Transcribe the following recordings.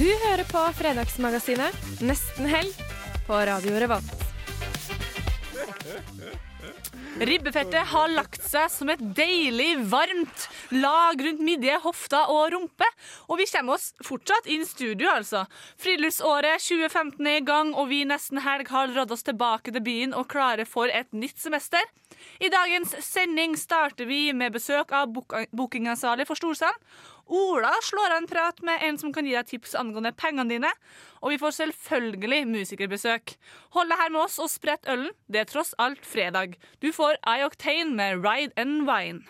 Du hører på Fredagsmagasinet Nesten helg på Radio Revolt. Ribbefettet har lagt seg som et deilig, varmt lag rundt midje, hofta og rumpe. Og vi kommer oss fortsatt inn studio, altså. Friluftsåret 2015 er i gang, og vi nesten helg har dratt oss tilbake til byen og klare for et nytt semester. I dagens sending starter vi med besøk av book- bookingansvarlig for Storsand. Ola slår av en prat med en som kan gi deg tips angående pengene dine. Og vi får selvfølgelig musikerbesøk. Hold deg her med oss og sprett ølen. Det er tross alt fredag. Du får I-Octane med Ride and Wine.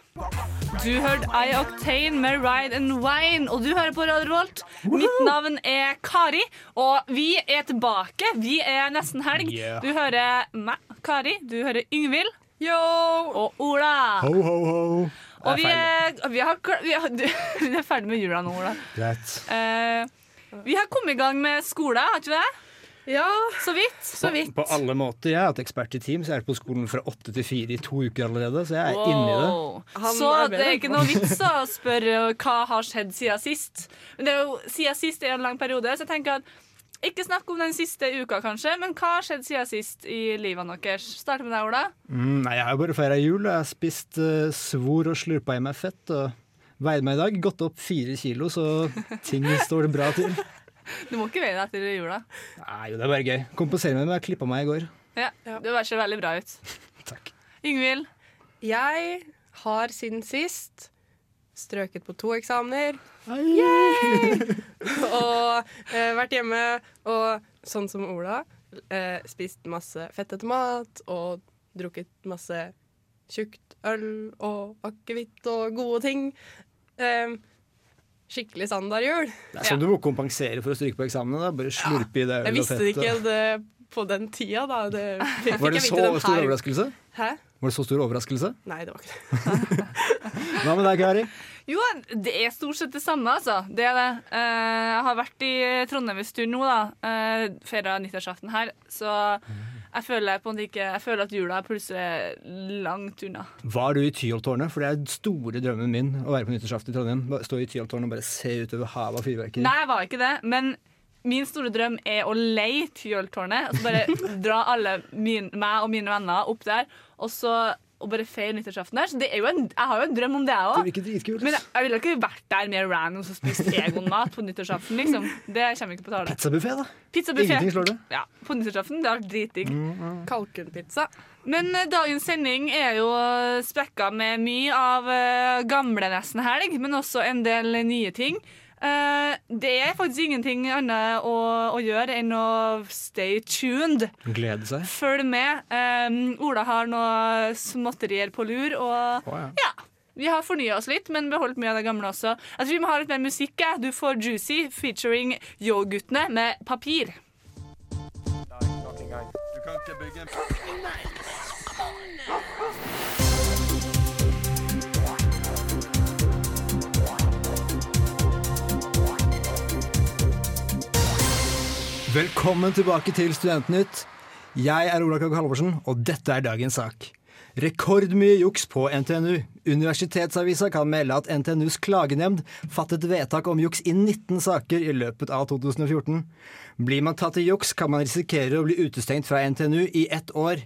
Du hørte I-Octane med Ride and Wine, og du hører på Radio Revolt. Mitt navn er Kari, og vi er tilbake. Vi er nesten helg. Du hører meg, Kari. Du hører Yngvild. Og Ola. Ho, ho, ho. Og vi er, vi, har, vi, har, vi er ferdig med jula nå, Ola. Greit. Uh, vi har kommet i gang med skole, har ikke vi det? Ja, Så vidt. så vidt. På, på alle måter. Jeg har hatt ekspert i Teams. Jeg er på skolen fra åtte til fire i to uker allerede, så jeg er inni det. Han Så det er ikke noe vits å spørre hva har skjedd siden sist. Men det er jo, siden sist er en lang periode, så jeg tenker at ikke snakk om den siste uka, kanskje, men hva har skjedd siden sist i livet deres? Starter med deg, Ola. Mm, nei, jeg har jo bare feira jul. Jeg har spist uh, svor og slurpa i meg fett. Og veide meg i dag. Gått opp fire kilo, så ting står det bra til. Du må ikke veie deg etter jula. Nei, jo, det er bare gøy. Kompenserer meg med å jeg klippa meg i går. Ja, Det ser veldig bra ut. Takk. Yngvild. Jeg har siden sist strøket på to eksamener. og eh, vært hjemme og sånn som Ola, eh, spist masse fettete mat og drukket masse tjukt øl og akevitt og gode ting. Eh, skikkelig standardjul. Det er sånn du må kompensere for å stryke på eksamene. Bare slurpe i det ølet øl og fettet. Jeg visste ikke det på den tida, da. Det fikk Var det jeg så vite stor her- overraskelse? Hæ? Var det så stor overraskelse? Nei, det var ikke det. Hva med deg, Kari? Jo, det er stort sett det samme, altså. Det er det. Eh, jeg har vært i Trondheim en stund nå, da. Uh, Feira nyttårsaften her. Så jeg føler, på en ikke, jeg føler at jula er plutselig langt unna. Var du i Tyholttårnet? For det er store drømmen min å være på nyttårsaften i Trondheim. Stå i Tyholttårnet og bare se utover havet og fyrverkeri. Nei, jeg var ikke det. Men min store drøm er å leie Tyholttårnet. Altså bare dra alle min, meg og mine venner opp der, og så og bare feire nyttårsaften der. Så det er jo en, jeg har jo en drøm om det, jeg òg. Men jeg, jeg ville ikke vært der med random og spist Egon-mat på nyttårsaften. liksom. Det kommer ikke på tale. Pizzabuffé, da. Pizza Ingenting slår det. Ja, på nyttårsaften. Det har vært dritdigg. Kalkunpizza. Men eh, dagens sending er jo eh, spekka med mye av uh, gamle nesten helg, men også en del nye ting. Eh, det er faktisk ingenting annet å, å gjøre enn å stay tuned. Glede seg. Følg med. Eh, Ola har noe småtterier på lur, og oh, ja. ja. Vi har fornya oss litt, men beholdt mye av det gamle også. Jeg tror vi må ha litt mer musikk. Du får Juicy featuring Yo-guttene med papir. Velkommen tilbake til Studentnytt. Jeg er Ola Kagge Halvorsen, og dette er dagens sak. Rekordmye juks på NTNU. Universitetsavisa kan melde at NTNUs klagenemnd fattet vedtak om juks i 19 saker i løpet av 2014. Blir man tatt i juks, kan man risikere å bli utestengt fra NTNU i ett år.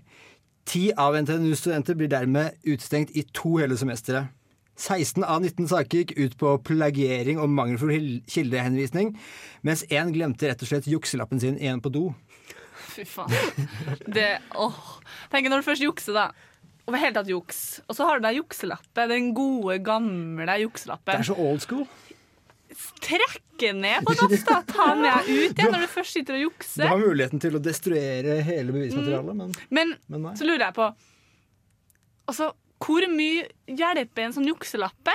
Ti av NTNUs studenter blir dermed utestengt i to hele semestre. 16 av 19 saker gikk ut på plagiering og mangelfull kildehenvisning, mens én glemte rett og slett jukselappen sin igjen på do. Fy faen. Det, åh. Tenk når du først jukser, da. Over hele tatt juks. Og så har du deg jukselappe. Den gode, gamle Det er så old school. Trekke ned på dass, da. Ta med ut igjen når du først sitter og jukser. Du har muligheten til å destruere hele bevismaterialet, men, Men men nei. så lurer jeg på Altså, hvor mye hjelper en sånn jukselappe?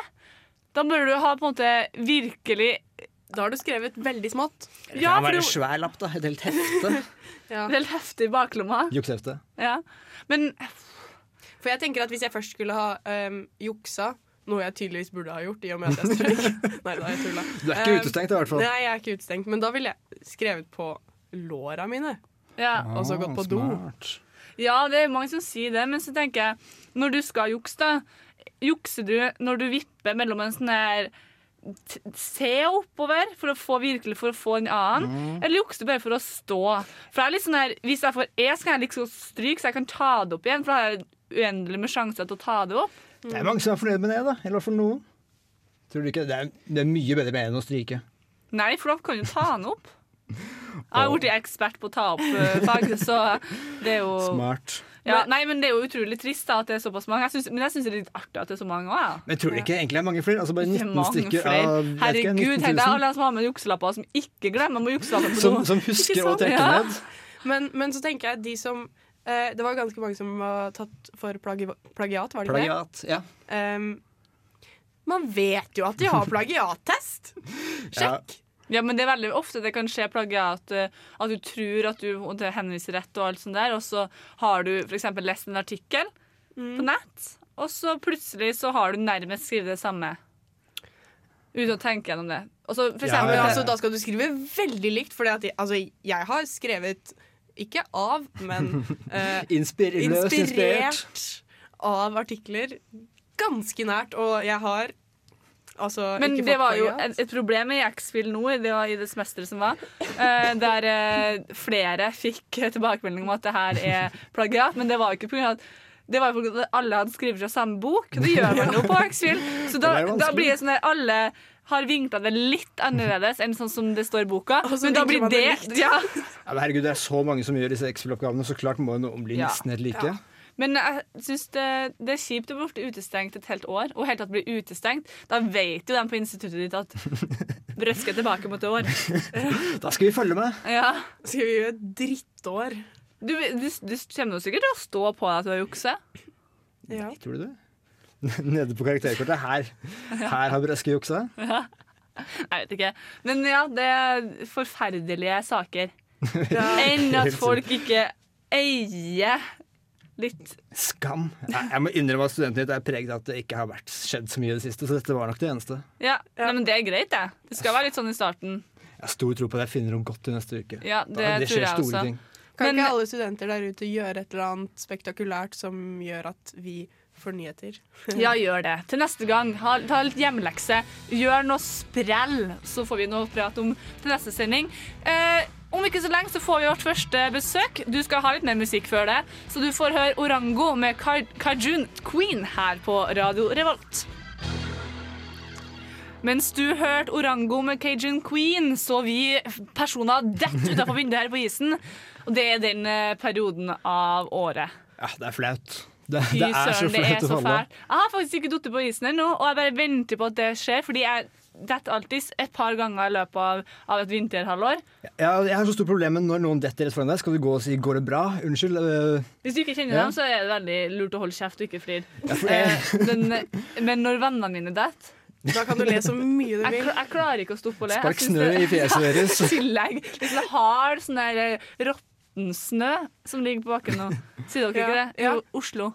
Da bør du ha på en måte virkelig da har du skrevet veldig smått. Det Ja, kan være en svær lapp, da. Et helt hefte. Ja. det er helt heftig i baklomma. Juksehefte. Ja. Men For jeg tenker at hvis jeg først skulle ha um, juksa, noe jeg tydeligvis burde ha gjort i og med at jeg strøyk. Nei da, jeg tulla. Du er ikke utestengt, i hvert fall. Nei, jeg er ikke utestengt. Men da ville jeg skrevet på låra mine. ja. og så gått på do. Ja, det er mange som sier det, men så tenker jeg Når du skal jukse, da Jukser du når du vipper mellom en sånn her se oppover for å få virkelig for å få en annen, eller jukser du bare for å stå? For det er litt sånn her Hvis jeg får E, så kan jeg liksom stryke, så jeg kan ta det opp igjen. For da har jeg uendelig med sjanser til å ta det opp. Det er mange som er fornøyd med det, da. Eller i hvert fall noen. Tror du ikke? Det er, det er mye bedre med enn å stryke. Nei, for da kan du ta den opp. Jeg har blitt ekspert på å ta opp fag, så det er jo Smart. ja, Nei, men det er jo utrolig trist da, at det er såpass mange. Jeg synes, men jeg syns det er litt artig at det er så mange òg. Ja. Men tror du ikke egentlig det er mange flere? Altså bare Det er 19 stykker flere. av Herregud, tenk deg alle som har med jukselapper, som ikke glemmer med jukselapper som, som husker å trekke Ja. ned. Men, men så tenker jeg de som eh, Det var ganske mange som var tatt for plagi plagiat, var det ikke det? Ja. Um, man vet jo at de har plagiattest! Sjekk! Ja, men det er veldig ofte det kan skje plagiat. eh, At du tror at du henviser rett, og alt sånt der, og så har du f.eks. lest en artikkel på nett, og så plutselig så har du nærmest skrevet det samme. Uten å tenke gjennom det. Og så for Ja, eksempel, Men ja. altså, da skal du skrive veldig likt, for altså, jeg har skrevet ikke av, men eh, inspirert. inspirert av artikler ganske nært, og jeg har altså Men ikke det var jo et, et problem i X-Fill nå, det var i det semesteret som var, uh, der uh, flere fikk tilbakemelding om at det her er plagiat, men det var jo ikke pga. at det var jo fordi alle hadde skrevet fra samme bok. Det gjør man jo på X-Fill. Så da, da blir det sånn at alle har vinkla det litt annerledes enn sånn som det står i boka. Og Men da blir det det, ja. Ja, men herregud, det er så mange som gjør disse X-Fill-oppgavene, så klart må jo noen bli Ja. nesten helt like. Men jeg syns det, det er kjipt å bli utestengt et helt år. Og helt tatt bli utestengt. Da vet jo de på instituttet ditt at brøsket er tilbake mot et år. Da skal vi følge med. Ja. Skal vi gjøre et drittår? Du, du, du kommer sikkert til å stå på deg at du har jukse. Ja. Tror du det? Nede på karakterkortet. Her, her har Breske juksa. Jeg vet ikke. Men ja, det er forferdelige saker. Enn at folk ikke eier litt Skam. Jeg, må innrømme at studenten ditt er preget av at det ikke har vært skjedd så mye i det siste, så dette var nok det eneste. Ja, Nei, men det er greit, det. Det skal være litt sånn i starten. Jeg har stor tro på at jeg finner om godt til neste uke. Ja, det, Da- tror skjer jeg store også. ting. Kan Men- ikke alle studenter der ute gjøre et eller annet spektakulært som gjør at vi får nyheter? Ja, gjør det. Til neste gang, ha, ta litt hjemmelekse. Gjør noe sprell, så får vi noe prat om til neste sending. Eh, om ikke så lenge så får vi vårt første besøk. Du skal ha litt mer musikk før det, så du får høre Orango med Ka- Kajun Queen her på Radio Revolt. Mens du hørte Orango med Cajun Queen, så vi personer dette utafor vinduet her på isen. Og det er den eh, perioden av året. Ja, det er flaut. Det, det er så flaut å falle. Jeg har faktisk ikke falt på isen ennå, og jeg bare venter på at det skjer. Fordi jeg detter alltid et par ganger i løpet av, av et vinterhalvår. Ja, jeg har så stort problem med når noen detter rett foran deg. Skal du gå og si 'går det bra'? Unnskyld. øh, Hvis du ikke kjenner Ja. dem, så er det veldig lurt å holde kjeft og ikke flire. ja, for Eh, jeg, men, men når vennene mine detter Da kan du le så mye du vil. jeg klarer ikke å stoppe å le. Spark snø i fjeset deres. I tillegg litt sånn hard sånn der råttensnø rottensnø som ligger på bakken nå. Sier dere ikke det? ja. Oslo.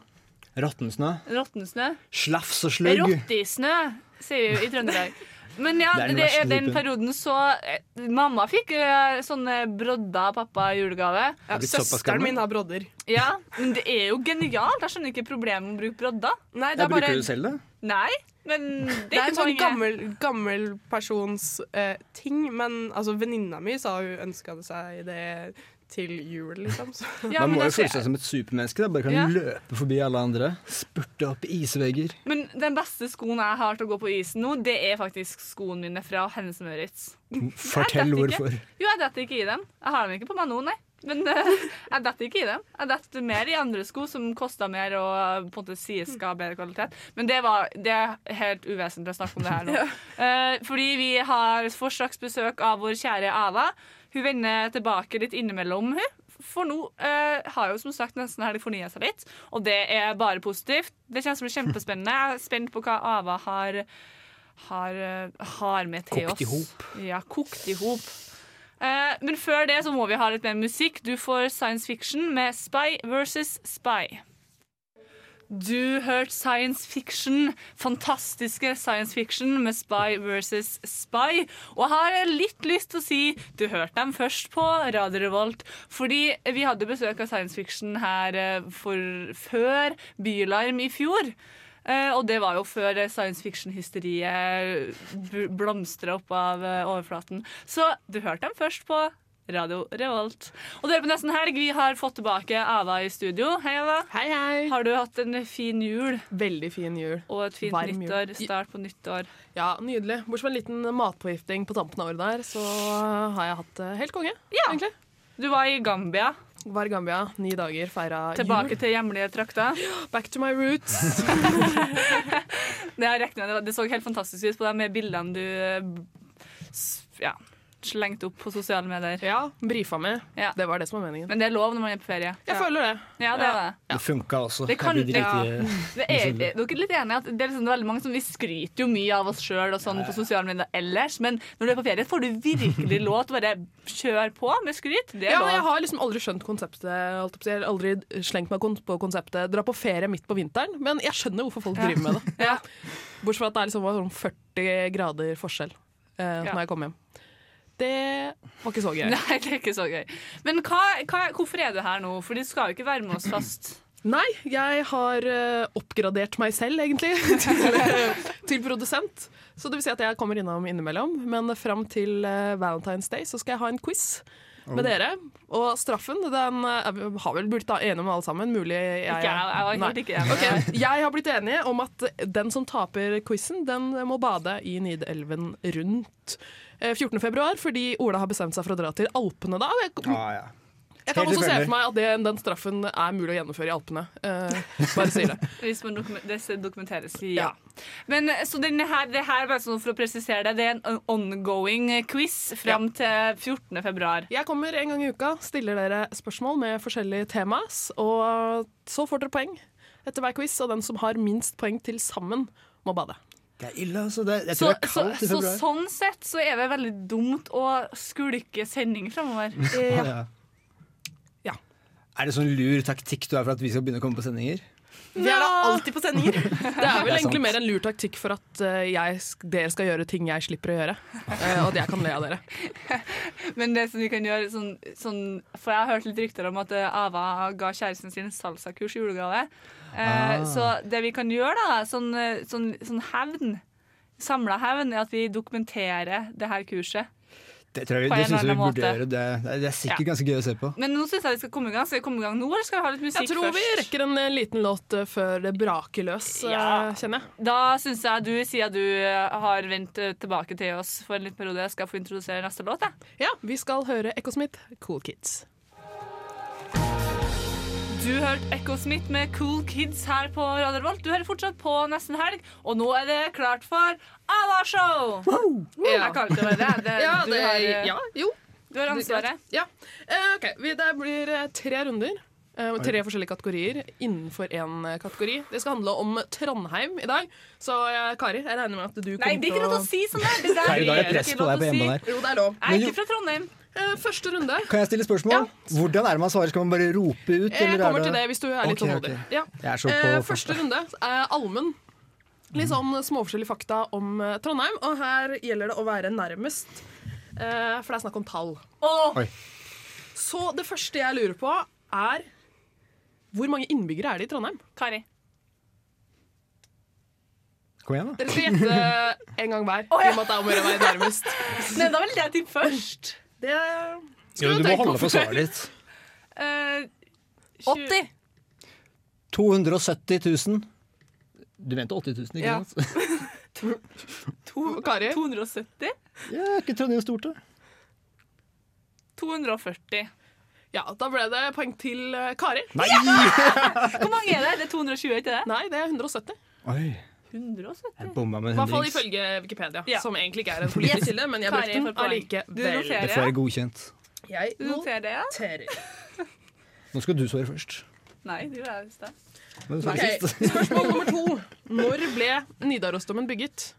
Rottensnø. Rottensnø. Slafs og slugg. Rottisnø, sier vi i Trøndelag. Men ja, Det er den det er den perioden så eh, Mamma fikk eh, sånne brodder av pappa i julegave. Ja, Søsteren min har brodder. Ja, Men det er jo genialt. Jeg skjønner ikke problemet med å bruke brodder. Nei, det er bare bruker du selv det? Nei, men det Det er er en sånn gammel, gammel persons uh, ting, men altså, venninna mi sa hun ønska seg det til jul, liksom. Så. Ja, Man må jo føle seg som et supermenneske. Da. Bare kan Ja. løpe forbi alle andre. Spurte opp isvegger. men den beste skoen jeg har til å gå på isen nå, det er faktisk skoene mine fra Hennes Møritz. Fortell Jeg vet ikke. hvorfor. Jo, jeg detter ikke i dem. Jeg har dem ikke på meg nå, nei. Men uh, jeg detter ikke i dem. Jeg detter mer i andre sko som koster mer og på en måte sies skal ha bedre kvalitet. Men det, var, det er helt uvesentlig å snakke om det her nå. Uh, fordi vi har får straks besøk av vår kjære Ava. Hun vender tilbake litt innimellom, hun. For nå eh, har jo som sagt nesten helg fornya seg litt, og det er bare positivt. Det kjennes som kjempespennende. Jeg er spent på hva Ava har har, eh, har med til Kokt i hop. Ja, kokt i hop. Eh, men før det så må vi ha litt mer musikk. Du får science fiction med Spy versus Spy. Du hørte science fiction, fantastiske science fiction med Spy versus Spy. Og jeg har litt lyst til å si du hørte dem først på Radio Revolt. Fordi vi hadde besøk av science fiction her eh, for, før Bylarm i fjor. Eh, og det var jo før science fiction-hysteriet blomstra opp av eh, overflaten. Så du hørte dem først på Radio Revolt. Og dere på Nesten Helg, vi har fått tilbake Ava i studio. Hei, Ava. Hei, hei. Har du hatt en fin jul Veldig fin jul. og et fint Varm jul. nyttår? Start på nyttår. Ja, Nydelig. Bortsett fra en liten matforgifting på tampen av året der, så har jeg hatt det helt konge. Ja. egentlig. Du var i Gambia. Var i Gambia ni dager, feira Tilbake til hjemlige trakter. Back to my roots. Det, regnet. Det så helt fantastisk ut på deg med bildene du eh, s- ja, opp på sosiale medier. Ja, brifa med. Ja. Det var det som var meningen. Men det er lov når man er på ferie. Jeg føler det. Ja, det er det. Det funka også. Det kan- det, ja. Det er, er litt enige at det er liksom veldig mange som Vi skryter jo mye av oss sjøl sånn på sosiale medier ellers, men når du er på ferie, får du virkelig lov til å bare kjøre på med skryt. Det er Ja, jeg har liksom aldri skjønt konseptet. jeg har aldri slengt meg på konseptet dra på ferie midt på vinteren, men jeg skjønner hvorfor folk driver med det. Ja. Bortsett fra at det er liksom sånn 40 grader forskjell eh, Ja. når jeg kommer hjem. Det var ikke så gøy. Nei, det er ikke så gøy. Men hva, hva, hvorfor er du her nå? For du skal jo ikke være med oss fast. Nei, jeg har eh, oppgradert meg selv, egentlig, til, til produsent. Så det vil si at jeg kommer innom innimellom. Men fram til eh, Valentine's Day så skal jeg ha en quiz med dere. Og straffen den eh, har vel blitt enige om alle sammen. Mulig jeg Ikke jeg, jeg ikke enig. Okay. Jeg har blitt enig om at den som taper quizen, den må bade i Nidelven rundt eh, 14. februar, fordi Ola har bestemt seg for å dra til Alpene da. Jeg, Ah, ja. jeg kan Helt også se for meg at det, den straffen er mulig å gjennomføre i Alpene. Eh, bare sier det. Hvis man dokumen- det dokumenteres, ja. Men eh, så denne her, det her bare sånn for å presisere det, det er en ongoing quiz fram til 14. februar. Jeg kommer en gang i uka, stiller dere spørsmål med forskjellige temas, og så får dere poeng etter hver quiz, og den som har minst poeng til sammen, må bade. Det er ille, altså. Det, jeg Så, tror det er så, i februar. så sånn sett så er det veldig dumt å skulke sending framover. Ja. Ja. Ja. Er det sånn lur taktikk du har for at vi skal begynne å komme på sendinger? Vi er da alltid på sendinger. Det er vel Det er egentlig mer en lur taktikk for at eh, jeg, dere skal gjøre ting jeg slipper å gjøre, eh, og at jeg kan le av dere. Men det som vi kan gjøre sånn, sånn For jeg har hørt litt rykter om at eh, Ava ga kjæresten sin salsakurs i julegave. Eh, Ah. Så det vi kan gjøre, da, sånn, eh, sånn, sånn hevn Samla hevn er at vi dokumenterer det her kurset. Det, tror jeg, det synes vi burde gjøre. Det, det er- er sikkert Ja. ganske gøy å se på. Men nå syns jeg vi skal komme i gang. Skal vi komme i gang nå, eller skal vi ha litt musikk først? Jeg tror først? vi rekker en eh, liten låt før det braker løs, Ja. kjenner jeg. Da syns jeg du, siden du har vendt tilbake til oss for en liten periode, skal få introdusere neste låt. jeg. Ja, vi skal høre Echo Smith, Cool Kids. Du hørte Echo Smith med Cool Kids her på Radio Revolt. Du hører fortsatt på Nesten Helg, og nå er det klart for Ava-show! Jeg kan ikke være det. det, Ja, du, det, har, eh, ja, jo. du har ansvaret. Ja. Uh, ok, Det blir eh, tre runder. Uh, tre forskjellige kategorier innenfor én kategori. Det skal handle om Trondheim i dag. Så uh, Kari, jeg regner med at du kommer til å Nei, det er ikke lov til å si sånn der. Det der Nei, da er det press ikke på lov deg på å si. hjemme der. Jo, det er lov. Jeg er ikke fra Trondheim. Eh, første runde. Kan jeg stille spørsmål? Hvordan er det man svarer? Skal man bare rope ut? Jeg kommer er kommer til det hvis du er litt okay, tålmodig. Okay. Ja. Jeg så på Eh, første. runde er allmenn. Litt sånn småforskjellige fakta om eh, Trondheim. Og her gjelder det å være nærmest, eh, for det er snakk om tall. Åh, Så det første jeg lurer på, er hvor mange innbyggere er det i Trondheim? Kari. Kom igjen, da. Dere skal gjette en gang hver. I og med at det er om å være nærmest. Nei, da vil jeg tippe først. Det Jo, du må holde på svaret ditt. Eh, 80. 270 000. Du mente 80 000, ikke Ja. sant? Kari? 270? Ja, er ikke Trondheim stort, da? 240. Ja, da ble det poeng til eh, Kari. Nei! Hvor mange er det? Det er 220, ikke det? Nei, det er 170. Oi, 170? jeg bomma med I hvert fall ifølge Wikipedia, Ja. som egentlig ikke er en politisk kilde, men jeg brukte den allikevel. Du noterer. Det får jeg godkjent. Jeg Du noterer det, ja? Nå skal du svare først. Nei, det er jeg det. Okay. Du. Spørsmål nummer to. Når ble Nidarosdomen bygget?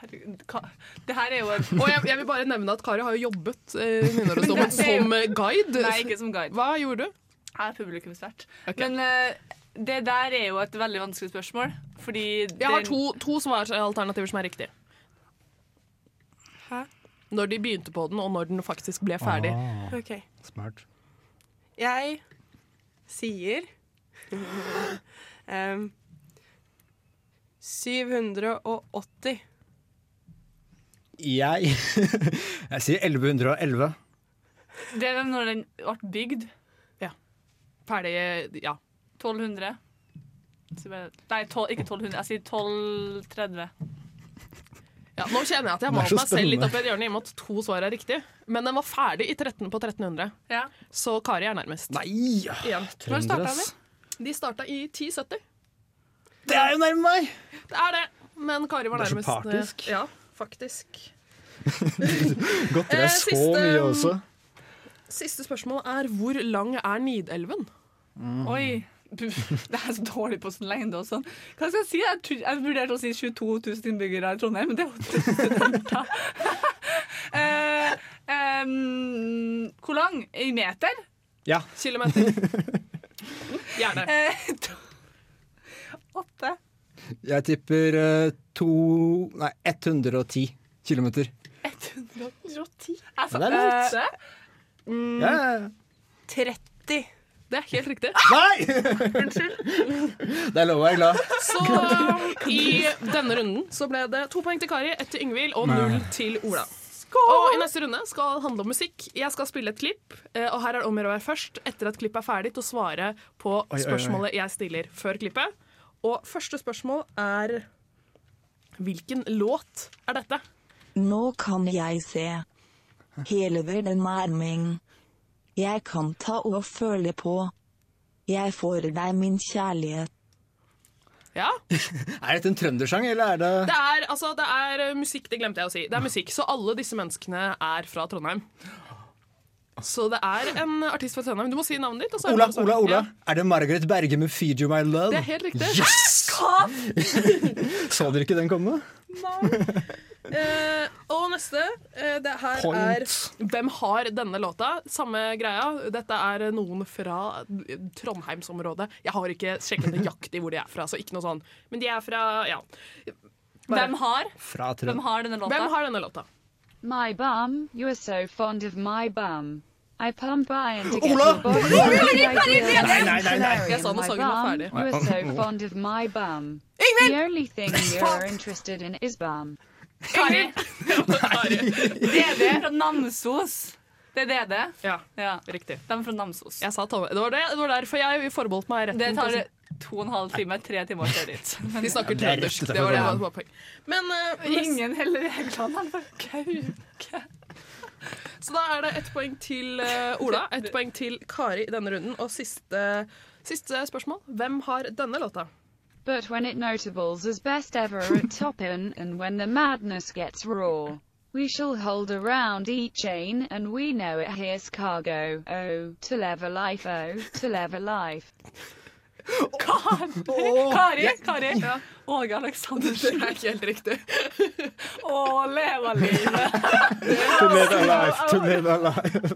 Det her er jo Og jeg, jeg vil bare nevne at Kari har jo jobbet eh, Nidarosdomen som guide. Nei, ikke som guide. Hva gjorde du? Jeg er publikumsvert. Okay. Men eh, det der er jo et veldig vanskelig spørsmål. Fordi Jeg har to, to svaralternativer som er riktige. Hæ? Når de begynte på den, og når den faktisk ble ferdig. OK. Smart. Jeg sier um, 780. Jeg Jeg sier 1111. Det er når den ble bygd. Ferdig, ja. 1200. Så Nei, tol- ikke 1200. Jeg sier 1230. ja. Nå kjenner jeg at jeg Det malte meg selv litt opp i et hjørne i og med at to svar er riktig. Men den var ferdig i 13 på 1300, Ja. så Kari er nærmest. Nei! Igjen. Når starta de? De starta i 1070. Det er jo nærme meg! Det er det. Men Kari var nærmest. Det er så eh, partisk. Ja, faktisk. Godt Eh, er så siste- mye også. Siste spørsmål er hvor lang er Nidelven? Oi. Det er så dårlig på sånn lengde og sånn. Hva skal jeg si? Jeg, jeg vurderte å si 22 000 innbyggere i Trondheim, men det er jo studenter. eh, hvor lang? I meter? Ja. Kilometer. Gjerne. Eh, åtte. Jeg tipper eh, to Nei, 110 kilometer. 110. Altså, det er litt. Ja, ja, ja. 30. Det er helt riktig. Nei! Unnskyld. Det er lov å være glad. Så i denne runden så ble det to poeng til Kari, ett til Yngvild og null til Ola. Og I neste runde skal handle om musikk. Jeg skal spille et klipp, eh, og her er det om å gjøre å være først etter at klippet er ferdig, til å svare på oi, oi. spørsmålet jeg stiller før klippet. Og første spørsmål er Hvilken låt er dette? Nå kan jeg se. Hele verden er min. Jeg kan ta og føle på. Jeg får deg min kjærlighet. Ja, Er dette en trøndersang, eller er det Det er, altså, det er eh, musikk, det glemte jeg å si. Det er musikk, Så alle disse menneskene er fra Trondheim. Så det er en artist fra Trondheim. Du må si navnet ditt. og så er Ola. Ola, Ola. Ja, Er det Margaret Berge med 'Feed You My Love'? det er helt riktig. Yes! Så dere ikke den komme? Eh, og neste. Uh, det her Point. er Hvem har denne låta? Samme greia. Dette er noen fra Trondheimsområdet. Jeg har ikke sjekket nøyaktig hvor de er fra, så ikke noe sånn. Men de er fra ja. Bare- Hvem har? Fra Hvem har denne låta? Hvem har denne låta? My bum, you are so fond of my bum. I pump iron to get Ola! your body Nei, nei, nei, nei. Jeg sa når My sangen var ferdig. You are so fond of my bum. The only thing you're interested in is bum. Kari. Det fra Namsos. Det er DD. Ja, Ja, riktig. de er fra Namsos. Jeg sa Tom. Det var, det, det var derfor jeg forbeholdt meg retten. Det tar to og en halv time, tre timer å kjøre dit. Men De snakker det er trøndersk. Det var det jeg som var poeng. Men uh, ingen heller reglene. Han bare kauke. Så da er det ett poeng til uh, Ola, ett poeng til Kari i denne runden. Og siste, siste spørsmål. Hvem har denne låta? But when it notables as best ever at Toppin, and when the madness gets raw, we shall hold around each chain, and we know it here's cargo. Oh, to live a life, oh, to live a life. Kari, Kari. Åge Aleksandersen. Det er ikke helt riktig. Å, leve livet. To live a life, to live a life.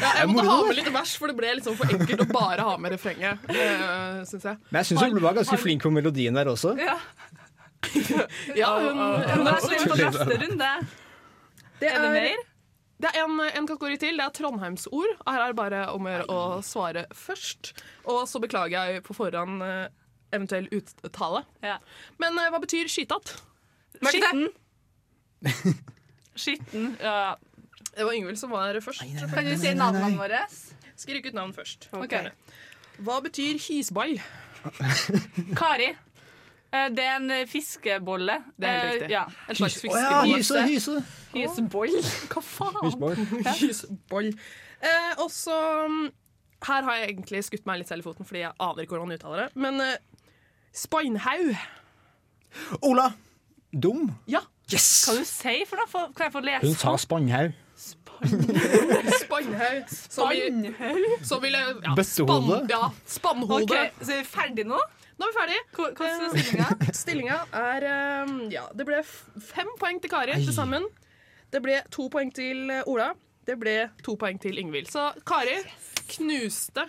Ja, jeg måtte ha med litt vers, for det ble liksom for enkelt å bare ha med refrenget. Uh, synes jeg. Men jeg syns hun var ganske flink på melodien der også. Ja. Ja, hun, hun er slem på neste runde. det Er det er, mer? det er en, en kategori til. Det er trondheimsord. Her er det bare om å svare først. Og så beklager jeg på forhånd eh, eventuell uttale. Ja. Men eh, hva betyr skytatt? Skitten. Skitten. Ja. Det var Yngvild som var først. Kan du si navnene våre? Skrik ut navn først. Okay. Hva betyr hisball? Kari. Eh, Det er en eh, fiskebolle. Det er helt Eh, riktig. Ja. En slags Å ja, hyse, hyse. Hyseboll. Hva faen? Hysboll. Hysboll. Eh, og så mm, Her har jeg egentlig skutt meg litt selv i foten, fordi jeg aner ikke hvordan man uttaler det. Men eh, Speinhaug. Ola! Dum. Ja. Yes! Hva du sier for noe? Få- Kan jeg få lese? Hun sa Spannhaug. Sp- Spannhaug. Spannhaug? Som ville ja, Bøttehode? Spann, ja, spannhode. Ok, så er vi ferdige nå? Nå er vi ferdige. Hvordan er stillinga? Stillinga er eh, Ja, det ble fem poeng til Kari til sammen. Det ble to poeng til eh, Ola. Det ble to poeng til Ingvild. Så Kari knuste.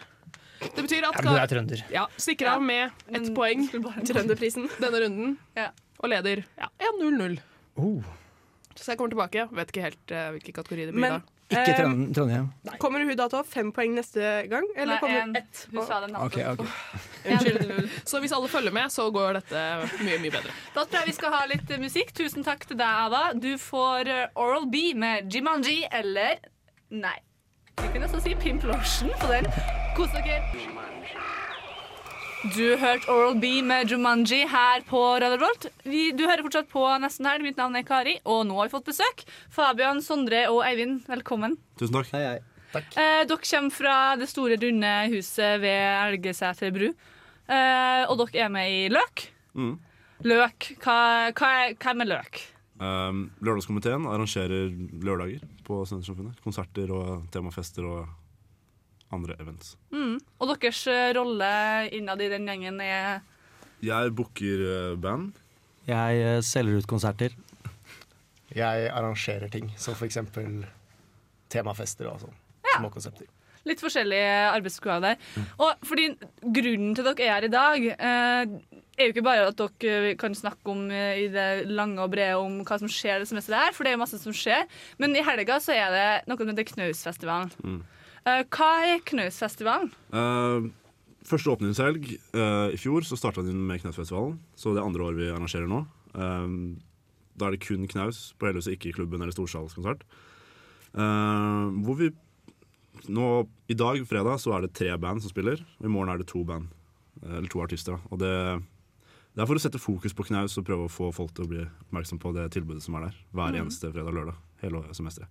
Det betyr at Ja, Kari trønder. ja, stikker av med ett poeng Trønderprisen. denne runden Ja. og leder ja, 1-0-0. Oh. Så jeg kommer tilbake. Vet ikke helt uh, hvilken kategori det blir Men da. Ikke eh, Trond- Trondheim. kommer hun da til å ha fem poeng neste gang? Eller Nei, kommer en. ett? Hun sa det. Okay, ok. Unnskyld. Så hvis alle følger med, så går dette mye, mye bedre. Da tror jeg vi skal ha litt eh, musikk. Tusen takk til deg, Ada. Du får eh, Oral B med Jimanji eller Nei. Vi kunne også si Pimp Lotion på den. Kos dere. Du hørte Oral B med Jumanji her på Radio Revolt. Vi, du hører fortsatt på Nesten Helg. Mitt navn er Kari, og nå har vi fått besøk. Fabian, Sondre og Eivind, velkommen. Tusen takk. Hei, hei. Eh, dere kommer fra det store, runde huset ved Elgeseter bru. Eh, og dere er med i Løk. Mm. Løk. Hva, hva, er, med er Løk? Um, Lørdagskomiteen arrangerer lørdager på Studentersamfunnet. Konserter og temafester og andre events. Mm. Og deres eh, rolle innad i den gjengen er Jeg booker eh, band. Jeg eh, selger ut konserter. Jeg arrangerer ting, som for eksempel temafester og sånn. Små konsepter. litt forskjellige arbeidsoppgaver der. Og fordi grunnen til dere er her i dag, eh, er jo ikke bare at dere kan snakke om i det lange og brede om hva som skjer det semesteret her, for det er jo masse som skjer. Men i helga så er det noe som heter Knausfestivalen. Mm. Eh, hva er Knausfestivalen? Uh, første åpningshelg uh, i fjor så starta den med Knausfestivalen. Så det er andre år vi arrangerer nå. Uh, da er det kun knaus på hele huset, ikke i klubben eller storsalskonsert. Uh, hvor vi nå, I dag, fredag, så er det tre band som spiller. Og i morgen er det to band. eh, Eller to artister. Og det, det er for å sette fokus på knaus og prøve å få folk til å bli oppmerksom på det tilbudet som er der. Hver Mm. eneste fredag og lørdag. Hele semesteret.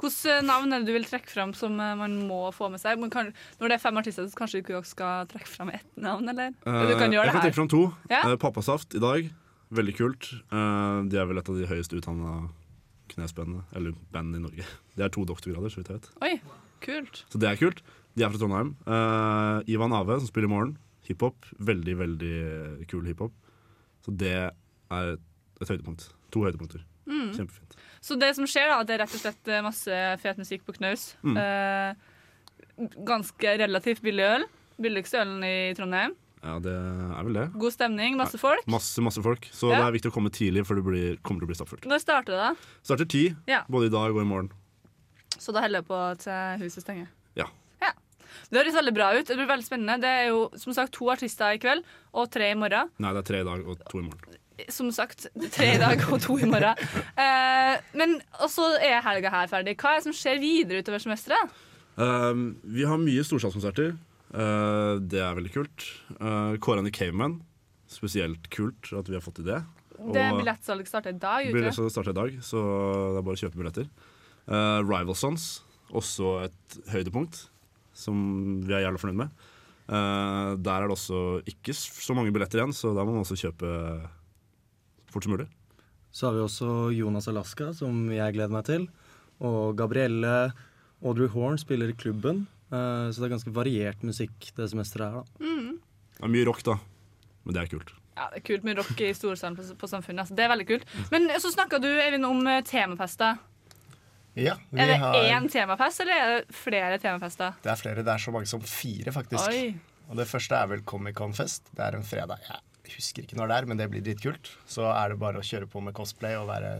Hvilke navn er det du vil trekke fram som eh, man må få med seg? Kan, når det er fem artister, så kanskje ikke skal trekke fram ett navn, eller? Eh, du kan gjøre jeg kan trekke fram to. Ja? Eh, Pappasaft i dag. Veldig kult. Eh, de er vel et av de høyest utdanna knesbandene, eller bandene i Norge. Det er to doktorgrader, så vidt jeg vet. Oi, kult. Så det er kult. De er fra Trondheim. Eh, Ivan Ave, som spiller i morgen. Hiphop. Veldig, veldig kul hiphop. Så det er et høydepunkt. To høydepunkter. Mm. Kjempefint. Så det som skjer, da, det er rett og slett eh, masse fet musikk på knaus. Mm. Eh, ganske relativt billig øl. Billigste ølen i Trondheim. Ja, det er vel det. God stemning, masse folk. Masse, masse folk. Så Ja. det er viktig å komme tidlig, for det blir, kommer til å bli stappfullt. Når starter det, da? Starter ti, Ja. både i dag og i morgen. Så da holder jeg på til huset stenger. Ja. Det høres veldig bra ut. Det blir veldig spennende. Det er jo som sagt to artister i kveld og tre i morgen. Nei, det er tre i dag og to i morgen. Som sagt, tre i dag og to i morgen. Uh, men så er helga her ferdig. Hva er det som skjer videre utover semesteret? Um, vi har mye storsalskonserter. Uh, det er veldig kult. Uh, Kårene i Caveman. Spesielt kult at vi har fått til det. Det Billettsalget starter i dag. Billettsalget starter i dag, så det er bare å kjøpe billetter. Uh, Rival Sons, også et høydepunkt som vi er jævla fornøyd med. Uh, der er det også ikke så mange billetter igjen, så da må man også kjøpe fort som mulig. Så har vi også Jonas Alaska, som jeg gleder meg til. Og Gabrielle Audrey Horn spiller i klubben. Eh, Så det er ganske variert musikk det semesteret her, da. Mm. Det er mye rock, da. Men det er kult. Ja, det er kult med rock i storsalen på, på Samfunnet. Altså. Det er veldig kult. Men så snakka du, Eivind, om eh, temafester. Ja, vi Er det har én temafest, eller er det flere temafester? Det er flere. Det er så mange som fire, faktisk. Oi. Og det første er vel Comic-Con-fest. Det er en fredag. Jeg husker ikke når det er, men det blir dritkult. Så er det bare å kjøre på med cosplay og være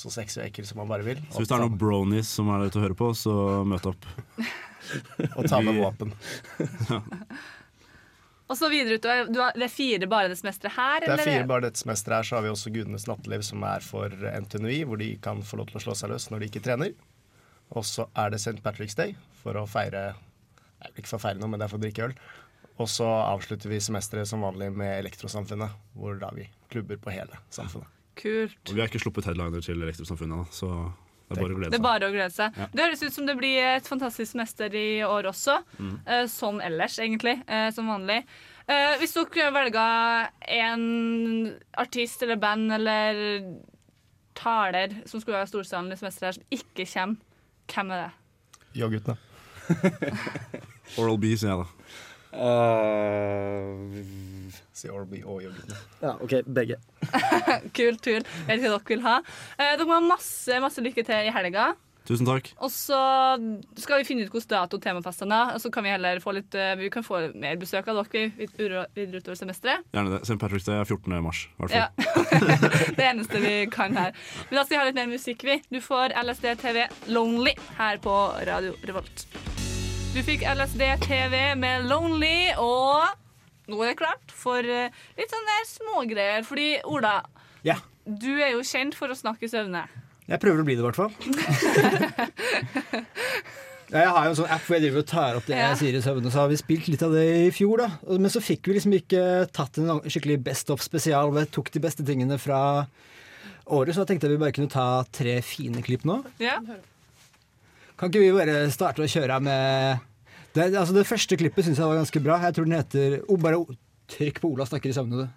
så sexy og ekkel som man bare vil. Så hvis det er noen bronies som er der til å høre på, så møt opp. Og ta med våpen. Og så videre utover. Du har, det er fire bare her? Det er fire bare her, så har vi også Gudenes natteliv, som er for NTNUI, hvor de kan få lov til å slå seg løs når de ikke trener. Og så er det St. Patrick's Day, for å feire ikke for å feire noe, men det er for å drikke øl. Og så avslutter vi semesteret som vanlig med Elektrosamfunnet, hvor da vi klubber på hele samfunnet. Kult. Og vi har ikke sluppet headliner til Elektrosamfunnet, så det er bare å glede Det er seg. bare å glede seg. Ja. Det høres ut som det blir et fantastisk semester i år også. Mm. Eh, som ellers, egentlig. eh, som vanlig. Eh, hvis dere kunne velge en artist eller band eller taler som skulle være Storsalen i semesteret her, som ikke kommer. Hvem er det? Ja-guttene. Oral B, sier jeg da. Si Oral og Ja-guttene. Ja, OK, begge. Kult, tur, Jeg vet ikke hva dere vil ha. Eh, dere må ha masse, masse lykke til i helga. Tusen takk. Og så skal vi finne ut hvilken dato temafestene er. Og så kan vi heller få litt eh, Vi kan få mer besøk av dere videre utover semesteret. Gjerne det. St. Patrick's Day er 14. mars. i hvert fall. Ja. det eneste vi kan her. Men da skal vi ha litt mer musikk, vi. Du får LSD TV Lonely her på Radio Revolt. Du fikk LSD TV med Lonely, og nå er det klart for litt litt sånne smågreier. Fordi Ola, Ja. du er jo kjent for å snakke i søvne. Jeg prøver å bli det, i hvert fall. Ja, jeg har jo en sånn app hvor jeg driver og tar opp det Ja. jeg sier i søvne. Så har vi spilt litt av det i fjor, da. Men så fikk vi liksom ikke tatt en skikkelig Best of-spesial Vi tok de beste tingene fra året. Så da tenkte jeg vi bare kunne ta tre fine klipp nå. Ja. Kan ikke vi bare starte å kjøre med det, altså det første klippet syns jeg var ganske bra. Jeg tror den heter oh, Bare trykk på Ola snakker i søvne, du.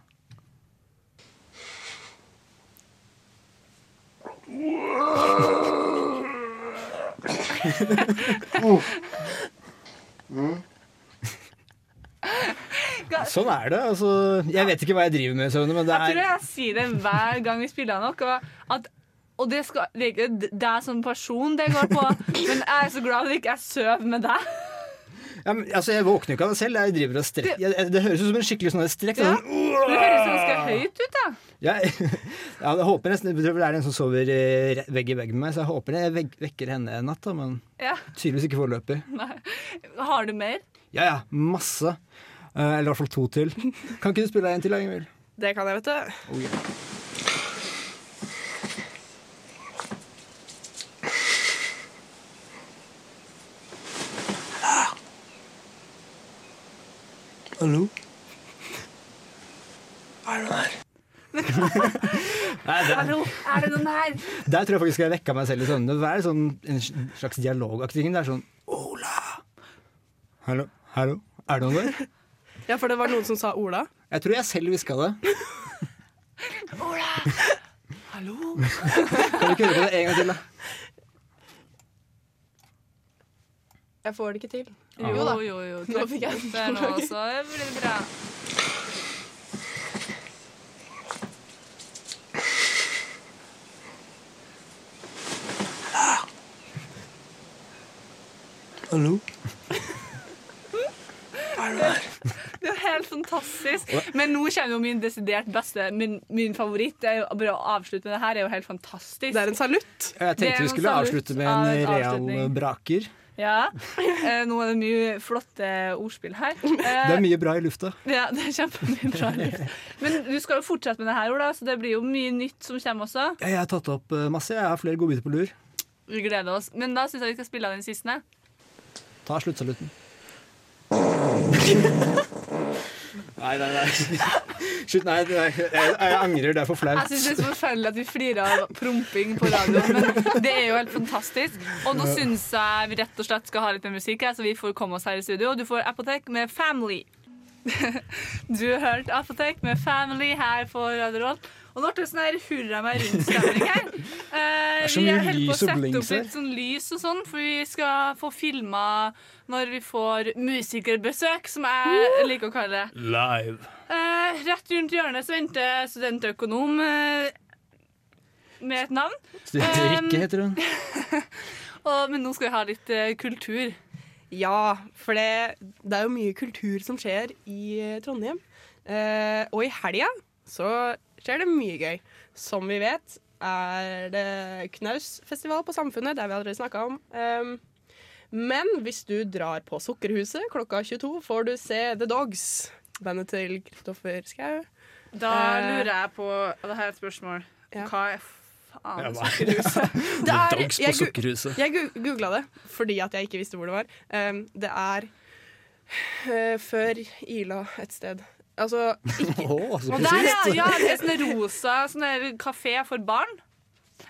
Sånn er det. Altså, jeg vet ikke hva jeg driver med i søvne, men det Jeg tror er jeg sier det hver gang vi spiller nok, At, og det, skal, det er ikke deg som person det går på, men jeg er så glad at jeg ikke sover med deg. ja, men, altså, Jeg våkner jo ikke av det selv. Jeg driver og strekk. Jeg, det høres ut som en skikkelig sånn strekk. Ja. Sånn, Det høres ganske høyt ut, da. jeg, ja, jeg håper nesten Det er en som sover eh, vegg i vegg med meg, så jeg håper jeg vekker henne en natt, da, men Ja. tydeligvis ikke foreløpig. Nei. Har du mer? Ja ja, masse. Eh, eller i hvert fall to til. Kan ikke du spille en til, Ingvild? Det kan jeg, vet du. Oh, yeah. Hallo? Er det her? Nei, det, Hallo, er det noen her? der tror jeg faktisk jeg vekka meg selv i søvne. Det er sånn, en slags dialogaktig ting. Det er sånn Ola! Hallo? Hallo? Er det noen der? Ja, for det var noen som sa Ola. Jeg tror jeg selv hviska det. Ola! Hallo? Kan du ikke høre på det en gang til, da? Jeg får det ikke til. Jo, Jo da. jo, jo. Nå fikk jeg Det er nå også blir det bra. Hallo? Det er helt fantastisk. Men nå kommer jo min desidert beste, min, min favoritt. Det er jo bare å avslutte med det her er jo helt fantastisk. Det er en salutt. Jeg tenkte vi skulle avslutte med en real braker. Ja. Eh, nå er det mye flotte ordspill her. Eh, Det er mye bra i lufta. Ja, det er kjempemye bra. i lufta. Men du skal jo fortsette med det her, Ola, så det blir jo mye nytt som kommer også. Ja, jeg har tatt opp eh, masse. Jeg har flere godbiter på lur. Vi gleder oss. Men da syns jeg vi skal spille av den siste. Ta sluttsaluten. Nei, nei, nei. Slutt, nei, nei. Jeg, jeg angrer. Det er for Jeg flaut. syns det er så forferdelig at vi flirer av promping på radioen, men det er jo helt fantastisk. Og nå syns jeg vi rett og slett skal ha litt mer musikk, her, så vi får komme oss her i studio. Du får Apotek med Family. Du har hørt Apotek med Family her på Radio Roll. Og nå ble det sånn her hurra meg rundt-stemning her. Eh, vi er holder på å sette opp her. litt sånn lys og sånn, for vi skal få filma når vi får musikerbesøk, som jeg liker å kalle det. Live. Eh, rett rundt hjørnet så venter studentøkonom eh, med et navn. Rikke heter hun. Og, men nå skal vi ha litt eh, kultur. Ja, for det, det er jo mye kultur som skjer i eh, Trondheim. Eh, og i helga så skjer det mye gøy. Som vi vet er det Knausfestival på Samfunnet, det har vi allerede snakka om. Um, men hvis du drar på Sukkerhuset klokka 22, får du se The Dogs. Bandet til Kristoffer Schou. Da Eh, lurer jeg på Det her er et spørsmål. Ja. Hva er faen Ja. Sukkerhuset? Det er- Dogs på jeg Sukkerhuset. Jeg googla det fordi at jeg ikke visste hvor det var. Um, det er uh, før Ila et sted. Altså ikke oh, så Og der, ja, ja, det er sånn rosa sånn kafé for barn.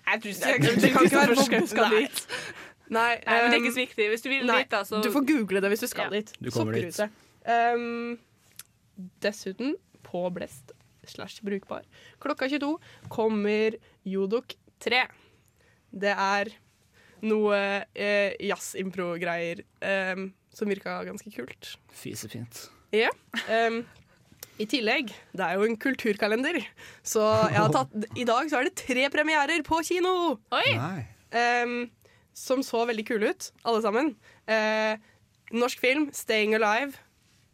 Jeg tror ikke Det- det kan ikke være på- skal Nei. dit. Nei, Nei, men det er um, ikke så viktig. Hvis du vil Nei, dit, da, så Du får google det hvis du skal Ja. dit. Du kommer dit. Um, dessuten, på Blest slash Brukbar, klokka 22 kommer Jodok 3. Det er noe eh, jazz-impro-greier eh, som virka ganske kult. Fisefint. Ja. em, I tillegg, det er jo en kulturkalender, så jeg har tatt, i dag så er det tre premierer på kino! Oi! Um, som så veldig kule ut, alle sammen. Uh, norsk film, 'Staying Alive'.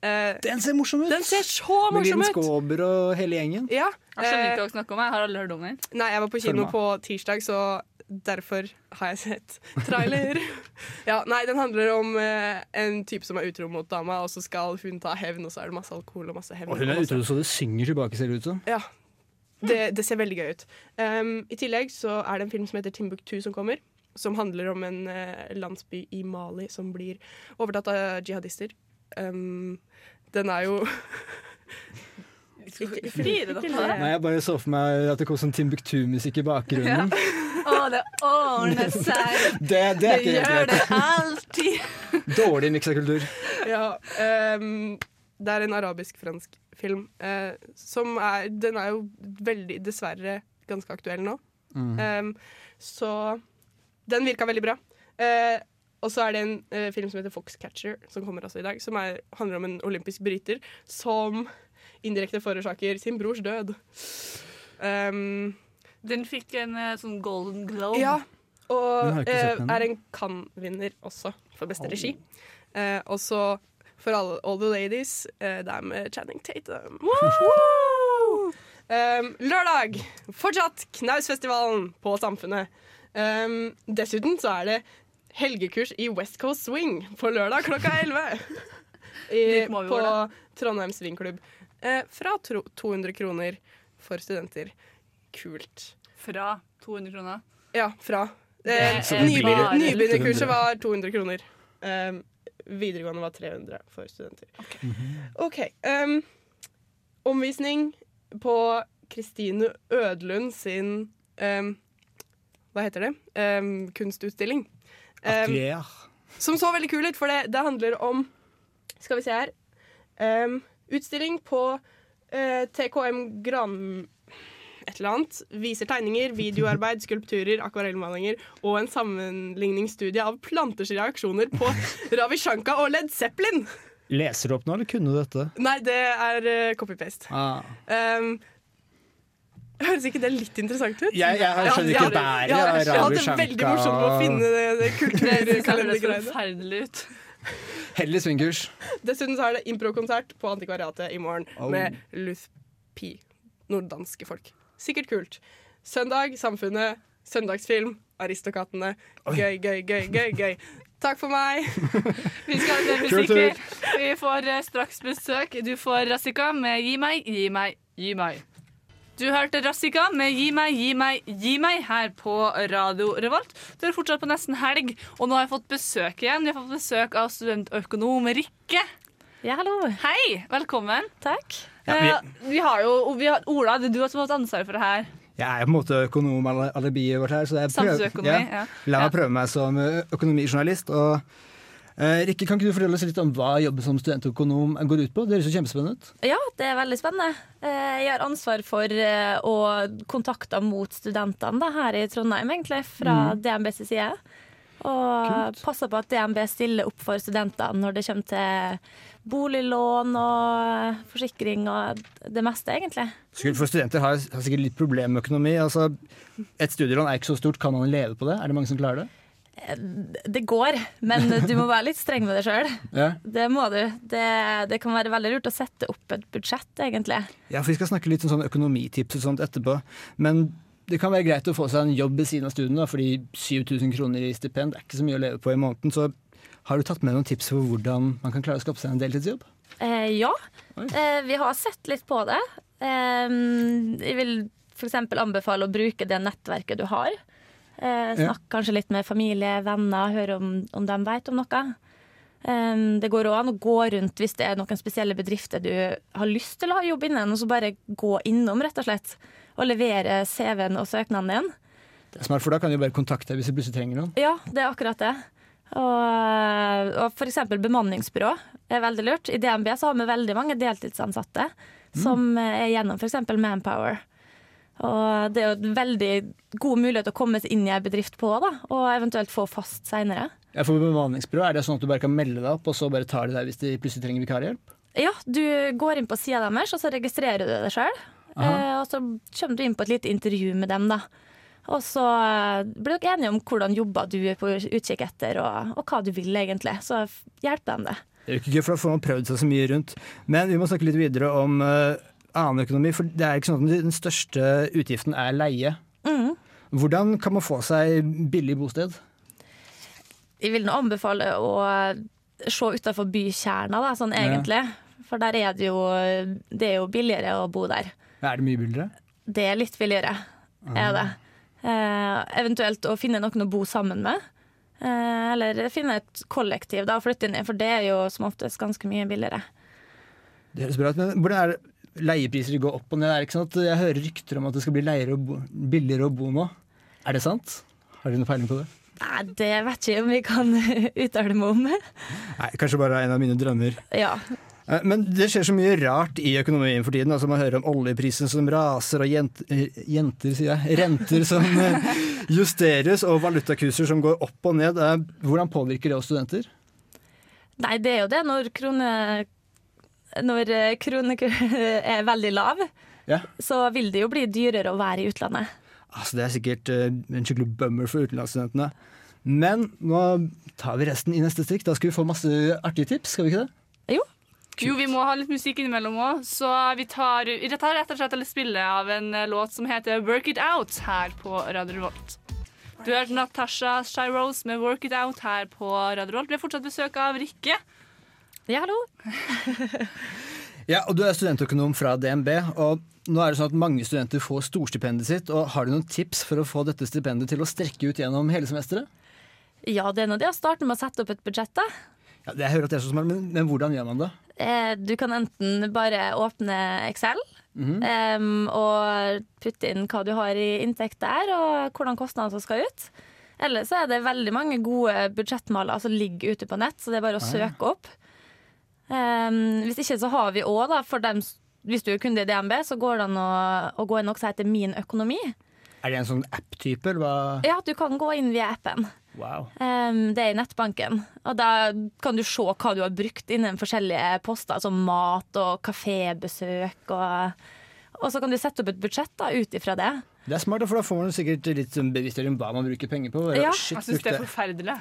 Uh, Den ser morsom ut! Den ser så Med morsom Linn ut! Skåber og hele gjengen. Ja, Jeg skjønner eh, ikke hva du snakker om. Jeg har aldri hørt om den. Nei, jeg var på kino på tirsdag, så derfor har jeg sett trailer. ja, nei, den handler om eh, en type som er utro mot dama, og så skal hun ta hevn, og så er det masse alkohol og masse hevn. Og hun er utro, så det synger tilbake, ser det ut som. Ja. Det, det ser veldig gøy ut. Um, I tillegg så er det en film som heter Timbuktu som kommer. Som handler om en eh, landsby i Mali som blir overtatt av jihadister. Um, den er jo Ikke- ikke- Flirer dere av det? Nei, Jeg bare så for meg at det kom sånn Timbuktu-musikk i bakgrunnen. Å, det ordner seg. Det, det det gjør det alltid. Dårlig miksekultur. kultur. ja, um, Det er en arabisk-fransk film. uh, som er Den er jo veldig, dessverre, ganske aktuell nå. Mm. Um, så den virka veldig bra. Uh, og så er det en uh, film som heter Foxcatcher, som kommer også i dag. Som er, handler om en olympisk bryter som indirekte forårsaker sin brors død. Um, Den fikk en eh, sånn Golden Globe. ja, og eh, er en Cannes-vinner også, for beste Oh. regi. Eh, og så for alle, all the ladies, eh, det er med Channing Tatum. Um, lørdag, fortsatt Knausfestivalen på Samfunnet. Um, dessuten så er det helgekurs i West Coast Swing på lørdag klokka 11. I, på Trondheims. Trondheim Swingklubb. Eh, fra tro 200 kroner for studenter. Kult. Fra 200 kroner. Ja, fra. Det Eh, er Nybegynnerkurset var 200 kroner. Um, videregående var 300 for studenter. OK. um, omvisning på Kristine Ødlund sin um, Hva heter det? Um, kunstutstilling. Um, Atelier. som så veldig kul ut, for det, det handler om Skal vi se her. Utstilling på eh, TKM Gran... Et eller annet. Viser tegninger, videoarbeid, skulpturer, akvarellmalinger og en sammenligningsstudie av planters reaksjoner på Ravi Shankar og Led Zeppelin. Leser du opp nå, eller kunne du dette? Nei, det er uh, copy-paste. Ah. Um, Høres ikke det litt interessant ut? Jeg- jeg skjønner ikke bæret Jeg hadde- av jeg hadde Ravi det veldig morsomt med å finne det, det Det forferdelig ut. Heldig svingkurs. Dessuten så er det improkonsert på Antikvariatet i morgen Oh. med Luth P. Norddanske folk. Sikkert kult. Søndag Samfunnet. Søndagsfilm. Aristokattene. Gøy, gøy, gøy, gøy. gøy Takk for meg. Vi skal til musikk. vi. Vi får eh, straks besøk. Du får Rassika med Gi meg, gi meg, gi meg. Du hørte Rassika med Gi meg, gi meg, gi meg her på Radio Revolt. Du er fortsatt på nesten helg, og nå har jeg fått besøk igjen. Vi har fått besøk av studentøkonom Rikke. Ja, hallo. Hei, velkommen. Takk. Ja, vi... vi har jo vi har, Ola, det er du som har hatt ansvar for det her. Jeg er på en måte økonom-alibiet vårt her, så jeg prøver, ja. la meg prøve meg som økonomijournalist. Og, eh, Rikke, kan ikke du fortelle oss litt om hva jobben som studentøkonom går ut på? Det høres jo kjempespennende ut. Ja, det er veldig spennende. Eh, Jeg har ansvar for eh, å kontakte mot studentene her i Trondheim, egentlig, fra Mm. DNB sin side. Og passe på at DNB stiller opp for studentene når det kommer til boliglån og forsikring og det meste, egentlig. For studenter har, har sikkert litt problem med økonomi. Altså, et studielån er ikke så stort. Kan man leve på det? Er det mange som klarer det? Eh, Det går, men du må være litt streng med deg sjøl. Ja. Det må du. Det, det kan være veldig lurt å sette opp et budsjett, egentlig. Ja, for Vi skal snakke litt om sånn økonomitips og sånt etterpå. Men det kan være greit å få seg en jobb ved siden av studiene, fordi 7000 kroner i stipend er ikke så mye å leve på i måneden. Så har du tatt med noen tips for hvordan man kan klare å skaffe seg en deltidsjobb? Eh, ja, eh, vi har sett litt på det. Eh, jeg vil f.eks. anbefale å bruke det nettverket du har. Eh, Ja. Snakk kanskje litt med familie, venner, høre om, om de vet om noe. Um, det går òg an å gå rundt hvis det er noen spesielle bedrifter du har lyst til å ha jobb innen, og så bare gå innom, rett og slett. Og levere CV-en og søknaden din. Det er smart, for da kan du bare kontakte deg hvis du plutselig trenger noen. Ja, det er akkurat det. Og, og eksempel bemanningsbyrå er veldig lurt. I DNB så har vi veldig mange deltidsansatte som er gjennom f.eks. Manpower. Og det er jo en veldig god mulighet å komme seg inn i ei bedrift på, da, og eventuelt få fast seinere. Ja, for bemanningsbyrå, Er det sånn at du bare kan melde deg opp, og så bare tar de deg hvis de plutselig trenger vikarhjelp? Ja, du går inn på sida deres, og så registrerer du deg sjøl. Eh, og så kommer du inn på et lite intervju med dem, da. Og så eh, blir dere enige om hvordan jobber du er på utkikk etter, og, og hva du vil egentlig. Så hjelper de det. Det er jo ikke gøy, for da får man prøvd seg så mye rundt. Men vi må snakke litt videre om eh, annen økonomi, for det er ikke sånn at den største utgiften er leie. Mm. Hvordan kan man få seg billig bosted? Jeg vil nå anbefale å se utafor bykjerna, da, sånn Ja. For der er det jo Det er jo billigere å bo der. Er det mye billigere? Det er litt billigere, er det. Eh, eventuelt å finne noen å bo sammen med. Eh, eller finne et kollektiv da, og flytte inn i, for det er jo som oftest ganske mye billigere. Det høres bra ut, men hvordan er det leiepriser går opp og ned? Er ikke sånn Jeg hører rykter om at det skal bli leiere og bo, billigere å bo nå. Er det sant? Har dere noe peiling på det? Nei, det vet ikke om vi kan uttale meg om. Nei, Kanskje bare en av mine drømmer. Ja. Eh, Men det skjer så mye rart i økonomien for tiden. Altså Man hører om oljeprisen som raser, og jent, eh, jenter, sier jeg, renter som eh, justeres, og valutakurser som går opp og ned. Hvordan påvirker det oss studenter? Nei, det er jo det når krone Når eh, kronekur er veldig lav, Ja. så vil det jo bli dyrere å være i utlandet. Altså Det er sikkert eh, en skikkelig bummer for utenlandsstudentene. Men nå tar vi resten i neste strikk. Da skal vi få masse artige tips, skal vi ikke det? Jo, vi må ha litt musikk innimellom òg, så vi tar, vi tar rett og slett et spille av en eh, låt som heter Work It Out her på Radio Revolt. Du hørte Natasha Shyrose med Work It Out her på Radio Revolt. Vi har fortsatt besøk av Rikke. Ja, hallo. Ja, og Du er studentøkonom fra DNB. og nå er det sånn at Mange studenter får storstipendet sitt. og Har du noen tips for å få dette stipendet til å strekke ut gjennom hele semesteret? Ja, det er nå det å starte med å sette opp et budsjett, da. Ja, det jeg hører at det er så smart, men, men hvordan gjør man det? Eh, Du kan enten bare åpne Excel Mhm. em, og putte inn hva du har i inntekt der, og hvordan kostnader som skal ut. Eller så er det veldig mange gode budsjettmaler som ligger ute på nett, så det er bare å Ah. søke opp. Em, hvis ikke så har vi òg, for dem Hvis du er kunde i DNB, så går det an å, å gå inn og si Min økonomi. Er det en sånn app-type. Ja, du kan gå inn via appen. Wow. Um, det er i nettbanken. Og da kan du se hva du har brukt innen forskjellige poster, som mat og kafébesøk. Og, og så kan du sette opp et budsjett da, ut ifra det. Det er smart, for da får man sikkert litt sånn bevissthet om hva man bruker penger på. Ja, Shit, jeg syns det er forferdelig.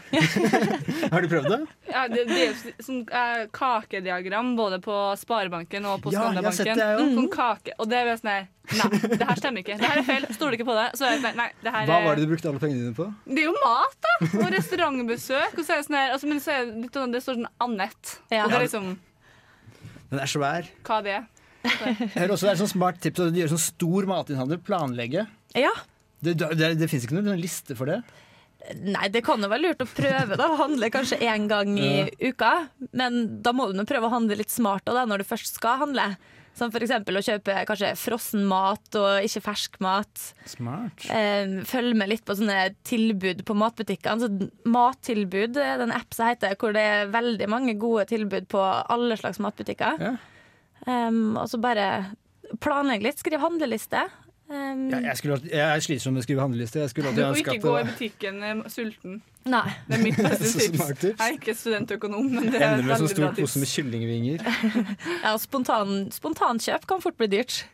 Har du prøvd det? Ja, det, det er sånn eh, kakediagram både på Sparebanken og på Skandabanken. Ja, også. Sånn kake. Og det er sånn her Nei, det her stemmer ikke. Det her er feil. Stoler ikke på det. Så det sånn, nei, det her Hva var det du brukte alle pengene dine på? Det er jo mat, da! Og restaurantbesøk. Og så er det sånn her altså, Men så er det, litt sånn- det står sånn Annette Ja. Og det er liksom Den er svær. hva det er. Jeg hører også det er sånn smart tips at de gjør sånn stor matinnhandel. Planlegge. Ja. Det, det, det, det fins ikke noen liste for det? Nei, det kan jo være lurt å prøve da, handle kanskje én gang i uka. Men da må du prøve å handle litt smart da, når du først skal handle. Som f.eks. å kjøpe kanskje frossen mat og ikke fersk mat. Smart. Eh, følg med litt på sånne tilbud på matbutikkene. Så mattilbud den er en app som heter hvor det er veldig mange gode tilbud på alle slags matbutikker. Ja. Um, og så bare planlegg litt, skriv handleliste. Um, Ja, jeg, skulle, jeg er slitsom med å skrive handleliste. Jeg skulle alltid Og ikke gå i butikken eh, sulten. Nei. Det er mitt beste tips. smart tips. Jeg er ikke studentøkonom, men det er ender med en sånn stor pose med kyllingvinger. Ja, spontan, spontankjøp kan fort bli dyrt.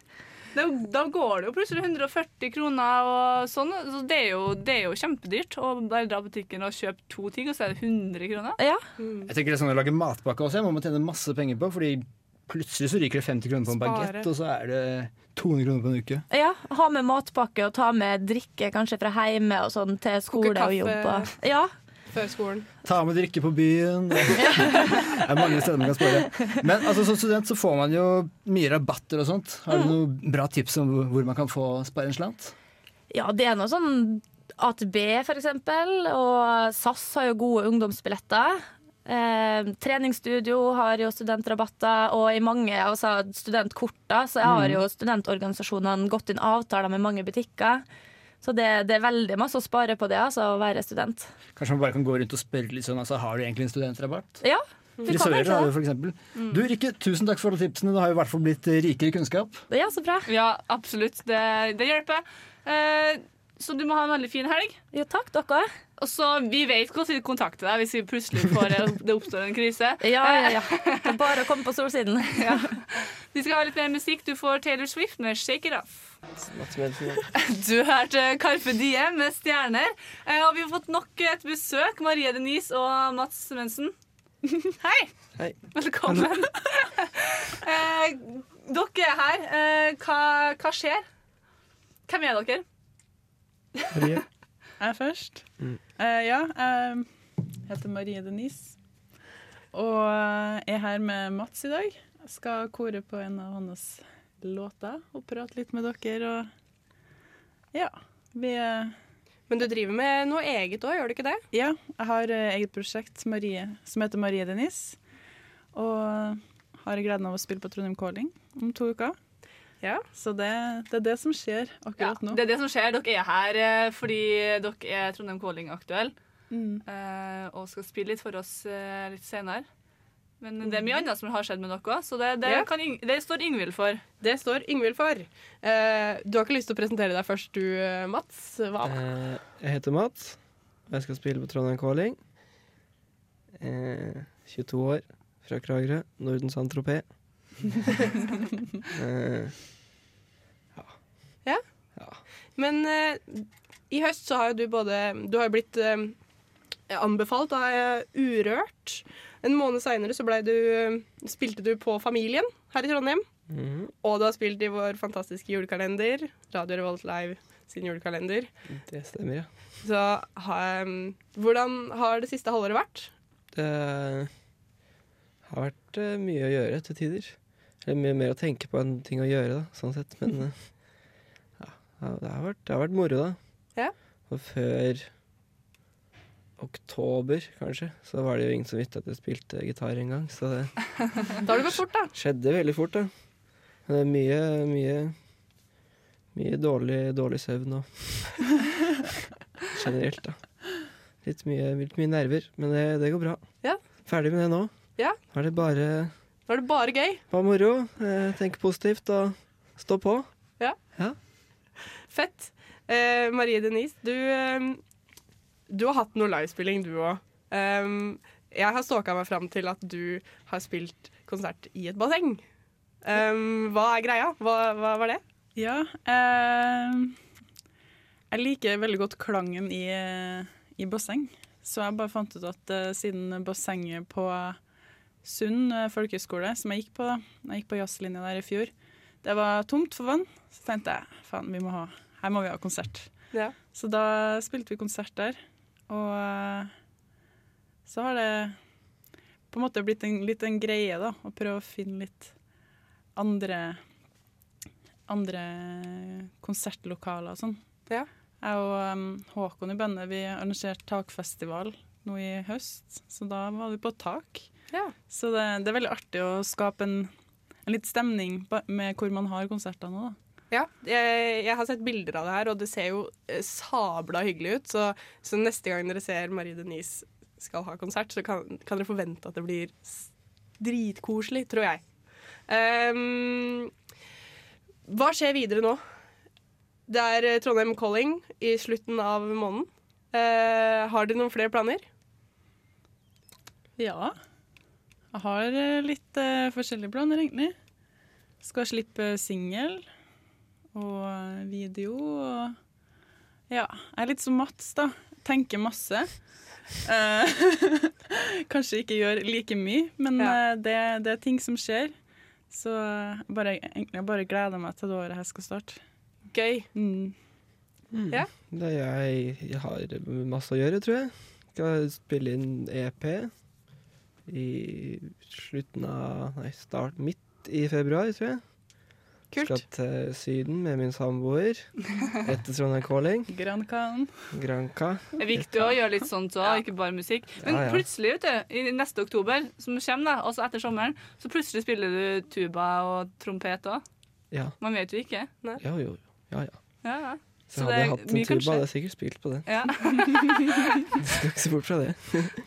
Da, da går det jo plutselig 140 kroner og sånn. Så det er jo, det er jo kjempedyrt å bare dra på butikken og kjøpe to ting, og så er det 100 kroner. Ja. Jeg tenker det er sånn å lage matpakke også. Jeg må man tjene masse penger på, fordi plutselig så ryker det 50 kroner på en bagett, og så er det 200 kroner på en uke. Ja, ha med matpakke og ta med drikke kanskje fra hjemme og sånn til skole og jobb. Ja. Før skolen. Ta med drikke på byen. Det er mange steder man kan spørre. Men altså, som student så får man jo mye rabatter og sånt. Har du noen bra tips om hvor- hvor man kan få spare en slant? ja, det er noe sånn AtB for eksempel, og SAS har jo gode ungdomsbilletter. Eh, treningsstudio har jo studentrabatter, og i mange altså studentkorter så har Mm. jo studentorganisasjonene gått inn avtaler med mange butikker. Så det, det er veldig masse å spare på det, altså, å være student. Kanskje man bare kan gå rundt og spørre litt sånn, altså, har du egentlig en studentrabatt? Ja, Du kan Frisører har det. f.eks. Mm. Du Rikke, tusen takk for alle tipsene. Du har i hvert fall blitt rikere i kunnskap. Ja, så bra. Ja, absolutt. Det, det hjelper. Eh, så du må ha en veldig fin helg. Jo, takk, dere. Og så, Vi vet hvordan vi kontakter deg hvis vi plutselig får, det oppstår en krise. Ja, ja, ja. Det er bare å komme på solsiden. Ja. Vi skal ha litt mer musikk. Du får Taylor Swift med 'Shake It Off'. Du hørte Carpe Diem med stjerner. Eh, og vi har fått nok et besøk. Marie Denise og Mats Mensen. Hei. Hei. Velkommen. eh, dere er her. Eh, hva, hva skjer? Hvem er dere? Jeg først. Mm. Uh, ja, jeg heter Marie Denise. Og er her med Mats i dag. Jeg skal kore på en av hans låter og prate litt med dere. Og ja, vi er Men du driver med noe eget òg, gjør du ikke det? Ja, jeg har eh, eget prosjekt Marie, som heter Marie Denise. Og har gleden av å spille på Trondheim Calling om to uker. Ja. Så det, det er det som skjer akkurat nå. Det er det som skjer. Dere er her eh, fordi dere er Trondheim Calling aktuell. Mm. eh, og skal spille litt for oss eh, litt senere. Men det er mye annet som har skjedd med dere òg, så det, det, Ja. kan, det står Ingvild for. Det står Ingvild for. Eh, du har ikke lyst til å presentere deg først, du, Mats? Hva? Eh, Jeg heter Mats, og jeg skal spille på Trondheim Calling. Eh, 22 år, fra Kragerø, Norden Saint-Tropez. Eh, Ja. Men uh, i høst så har jo du både Du har jo blitt uh, anbefalt av Urørt. En måned seinere så du, spilte du på Familien her i Trondheim. Mm. Og du har spilt i vår fantastiske julekalender, Radio Revolt Live sin julekalender. Det stemmer, ja. Så em, hvordan har det siste halvåret vært? Det har vært mye å gjøre til tider. Eller mye mer å tenke på enn ting å gjøre, da, sånn sett. Men eh, ja, det har vært, det har vært moro, da. Ja. Og før oktober, kanskje, så var det jo ingen som visste at jeg spilte gitar engang. Så det Da har det gått fort, da. skjedde veldig fort, da. Men det er mye, mye Mye dårlig, dårlig søvn og Generelt, da. Litt mye, litt mye nerver, men det, det går bra. Ja. Ferdig med det nå. Ja. Nå er det bare Nå er det bare gøy. bare moro. Eh, tenke positivt og stå på. Ja. Ja. Fett. Eh, Marie Denise, du, eh, du har hatt noe livespilling, du òg. jeg har stalka meg fram til at du har spilt konsert i et basseng. Um, hva er greia? Hva, hva var det? Ja, eh, jeg liker veldig godt klangen i, i basseng. Så jeg bare fant ut at eh, siden bassenget på Sund eh, folkehøgskole, som jeg gikk på da, jeg gikk på jazzlinja der i fjor, det var tomt for vann, så tenkte jeg faen, vi må ha, her må vi ha konsert. Ja. Så da spilte vi konsert der, og eh, så har det på en måte blitt en, litt en greie da, å prøve å finne litt andre andre konsertlokaler og sånn. Ja. Jeg og um, Håkon i bandet vi arrangerte takfestival nå i høst, så da var vi på tak. Ja. Så det, det er veldig artig å skape en, en litt stemning med hvor man har konserter nå. da. Ja, jeg, jeg har sett bilder av det her, og det ser jo eh, sabla hyggelig ut. Så, så neste gang dere ser Marie Denise skal ha konsert, så kan, kan dere forvente at det blir dritkoselig, tror jeg. Um, hva skjer videre nå? Det er eh, Trondheim Calling i slutten av måneden. Uh, har dere noen flere planer? Ja. Jeg har eh, litt uh, forskjellige planer, egentlig. Skal slippe singel og eh, video og Ja. Jeg er litt som Mats, da. Tenker masse. Uh, kanskje ikke gjør like mye, men eh, det, det er ting som skjer. Så eh, bare, egentlig jeg bare gleder meg til det året her skal starte. Gøy. Mm. Ja. Det er jeg, jeg har masse å gjøre, tror jeg. Skal spille inn EP i slutten av Nei, start midt i februar, tror jeg. Kult. Skal til Syden med min samboer etter Trondheim Calling. Grancan. Granca. Det er viktig å gjøre litt sånt òg, ikke bare musikk. Men Ja, ja. plutselig, vet du, i neste oktober, som kommer, da, altså etter sommeren, så plutselig spiller du tuba og trompet òg. Ja. Man vet jo ikke. Jo, jo. Ja, ja. Ja, ja. Så hadde jeg hatt en tuba, hadde jeg sikkert spilt på det. Ja. Skal ikke se bort fra det.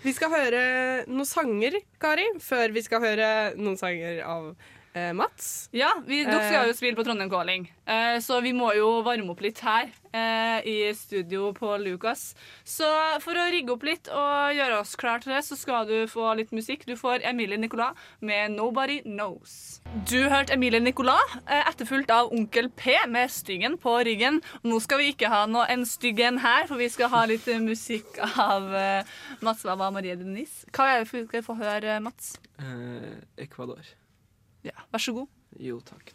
Vi skal høre noen sanger, Kari, før vi skal høre noen sanger av eh, Mats. Ja, vi, dere skal jo spille på Trondheim Calling, eh, så vi må jo varme opp litt her eh, i studio på Lukas. Så for å rigge opp litt og gjøre oss klar til det, så skal du få litt musikk. Du får Emilie Nicolas med 'Nobody Knows'. Du hørte Emilie Nicolas, eh, etterfulgt av Onkel P med 'Styggen på ryggen'. Nå skal vi ikke ha noe en stygg en her, for vi skal ha litt eh, musikk av eh, Mats Baba Marie Denise. Hva er det vi skal få høre, Mats? Eh, Ecuador. Ja, vær så god. Jo, takk.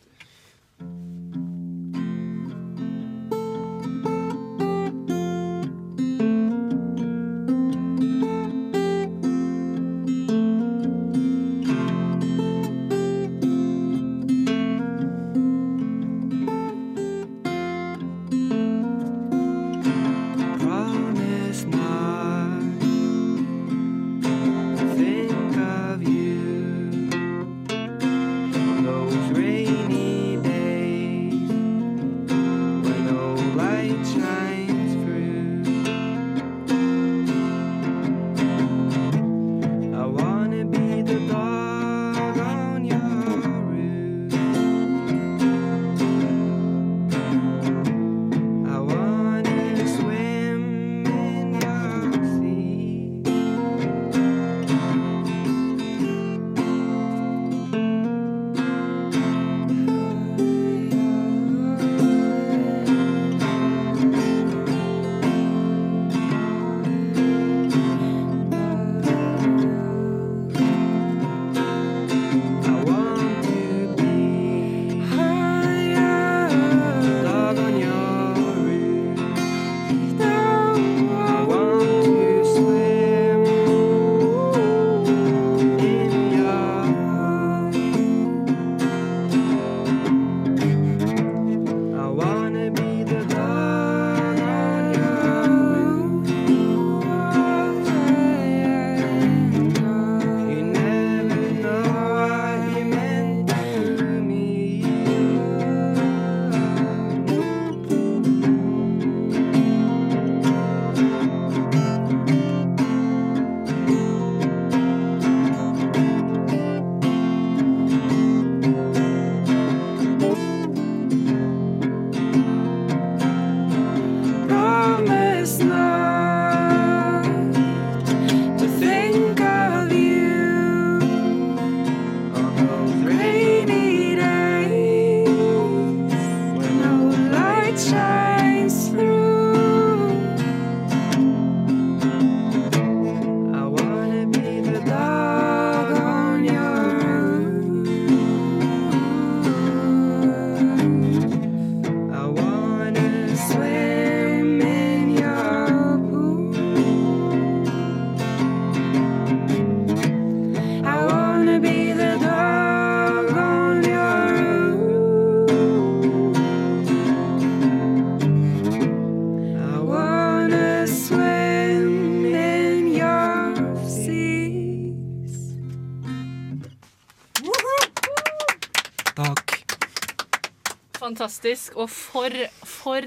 Fantastisk. Og for, for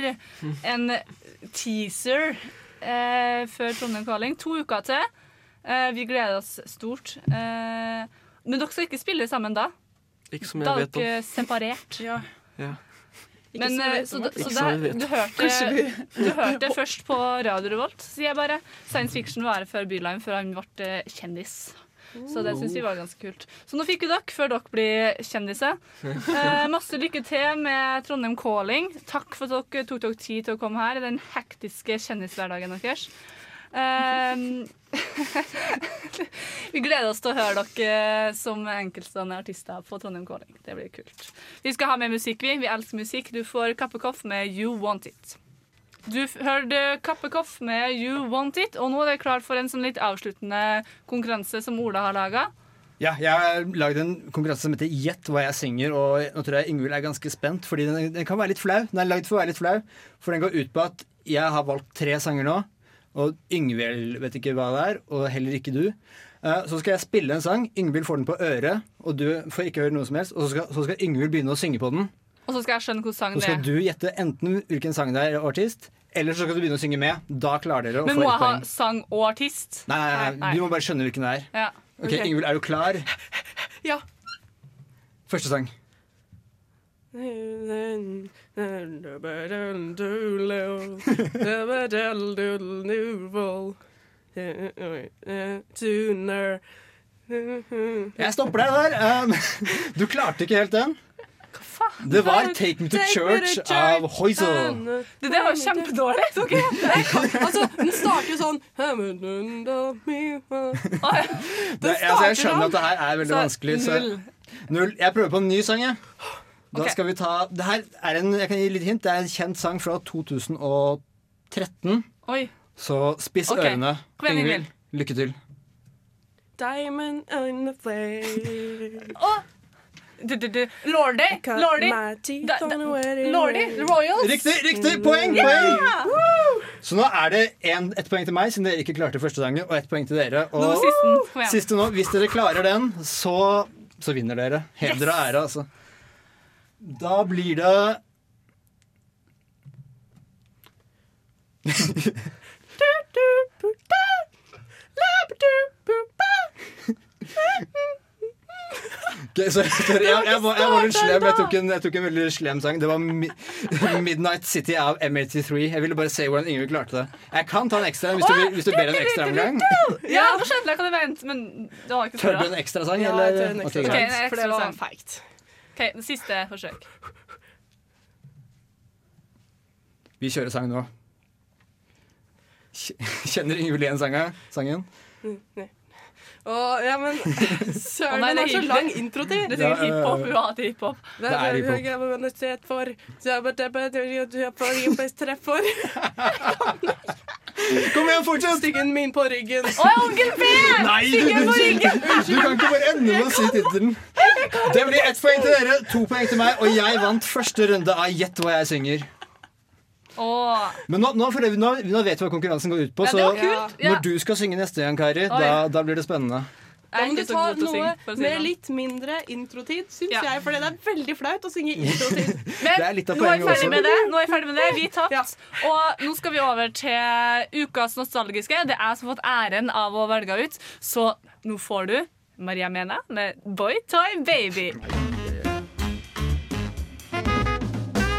en teaser eh, før Trondheim Calling. To uker til. Eh, vi gleder oss stort. Eh, men dere skal ikke spille sammen da? Ikke som jeg da vet om. dere separert. Ja. Men som jeg eh, så, så som jeg vet du, hørte, du hørte først på Radio Revolt, sier jeg bare. Science fiction var før Byline, før han ble eh, kjendis. Så det syns vi var ganske kult. Så nå fikk vi dere, før dere blir kjendiser. Eh, masse lykke til med Trondheim Calling. Takk for at dere tok dere tid til å komme her i den hektiske kjendishverdagen deres. Eh, vi gleder oss til å høre dere som enkeltstående artister på Trondheim Calling. Det blir kult. Vi skal ha mer musikk, vi. Vi elsker musikk. Du får Kappekoff med You Want It. Du hørte Kappekoff med You Want It, og nå er det klart for en sånn litt avsluttende konkurranse som Ola har laga. Ja, jeg har lagd en konkurranse som heter Gjett hva jeg synger, og nå tror jeg Ingvild er ganske spent, fordi den, den kan være litt flau. Den er lagd for å være litt flau, for den går ut på at jeg har valgt tre sanger nå, og Yngvild vet ikke hva det er, og heller ikke du. Eh, Så skal jeg spille en sang, Yngvild får den på øret, og du får ikke høre noe som helst, og så skal, så skal Yngvild begynne å synge på den. Og så skal jeg skjønne hvilken sang Så skal er. du gjette enten hvilken sang det er, og artist, eller så skal du begynne å synge med. Da klarer dere å Men få må jeg ha sang og artist? Nei, nei, nei, du må bare skjønne hvilken det er. Ja. Ok, Ingvild, er du klar? Ja. Første sang. Jeg stopper deg der. Um, du klarte ikke helt den. Det var 'Take Me To Church' av Hoizo. Det der var kjempedårlig. Okay? ok? altså, den starter jo sånn Det, altså, jeg skjønner at det her er veldig Så, vanskelig. Så null. null. Jeg prøver på en ny sang, jeg. Da skal vi ta det her er en, Jeg kan gi litt hint. Det er en kjent sang fra 2013. Oi. Så spiss ørene. Ingvild, lykke til. Diamond on the flame. Du, du, du. Lordy. Lordy. Lordy. Royals. Riktig! riktig, Poeng! Ja! poeng Så nå er det en, ett poeng til meg, siden dere ikke klarte første sangen, og ett poeng til dere. Og Nå siste, siste nå. Hvis dere klarer den, så, så vinner dere. Heder og ære, altså. Da blir det Ok, sorry, sorry. Jeg, jeg, var, jeg var litt slem. Jeg tok, en, jeg tok en veldig slem sang. Det var mi Midnight City av M83. Jeg ville bare se hvordan Ingrid klarte det. Jeg kan ta en ekstra hvis du, hvis du ber en ekstra omgang. Ja, nå skjønte jeg hva du mente, men det var ikke Tør du en ekstra sang, Ja, eller? jeg en ekstra Ok, sang, greit. Ok, en for det ekstra var feigt. Ok, det Siste forsøk. Vi kjører sang nå. Kjenner Ingvild igjen sanga- sangen? Mm, nei. Å, ja, men søren, nei, den har så er lang intro introtid. Det er sikkert hiphop. Hun hater hiphop. Det er hiphop. For. Kom igjen, fortsett! Styggen min på ryggen. Å, Onkel P! Nei, du, du, på du, ryggen! du kan ikke bare ende med å si tittelen. Det blir ett poeng til dere, to poeng til meg, og jeg vant første runde av Gjett hva jeg synger. Men nå, nå, det- nå, nå vet vi hva konkurransen går ut på, Ja, så. Ja. når du skal synge neste gang, Kari, Oi. da, da blir det spennende. Da må du ta noe synge, si med litt mindre introtid, syns Ja. jeg. For det er veldig flaut å synge introtid. Men Det er nå er jeg ferdig også. med det. Nå er vi ferdig med det. Vi tapt. Og nå skal vi over til ukas nostalgiske. Det er jeg som har fått æren av å velge ut. Så nå får du Maria Mena med Boy Toy Baby.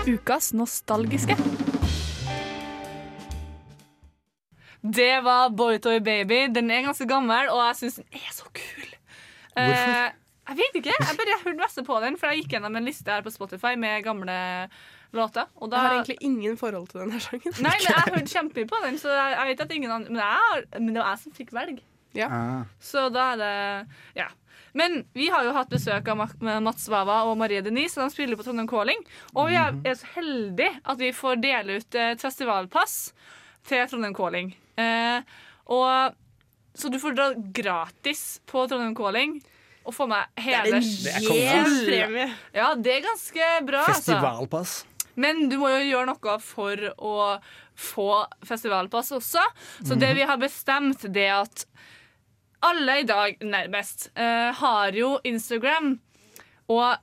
Ukas nostalgiske. Det var Boy Toy Baby. Den er ganske gammel, og jeg syns den er så kul. Hvorfor? Eh, jeg vet ikke. Jeg bare hørte masse på den, for jeg gikk gjennom en liste her på Spotify med gamle låter. Og da Jeg har egentlig ingen forhold til denne sangen. Nei, men jeg hørte kjempemye på den, så jeg, jeg vet at ingen andre Men, jeg, men det var jeg som fikk velge. Ja. Ah. Så da er det Ja. Men vi har jo hatt besøk av Mats Wawa og Marie Denise, og de spiller på Trondheim Calling. Og vi er, er så heldige at vi får dele ut et festivalpass til Trondheim Calling. Eh, og, så du får dra gratis på Trondheim Calling og få med hele Det er en jævla premie. Ja, det er ganske bra, altså. Festivalpass. Men du må jo gjøre noe for å få festivalpass også. Så det vi har bestemt, det er at alle i dag, nærmest, eh, har jo Instagram. Og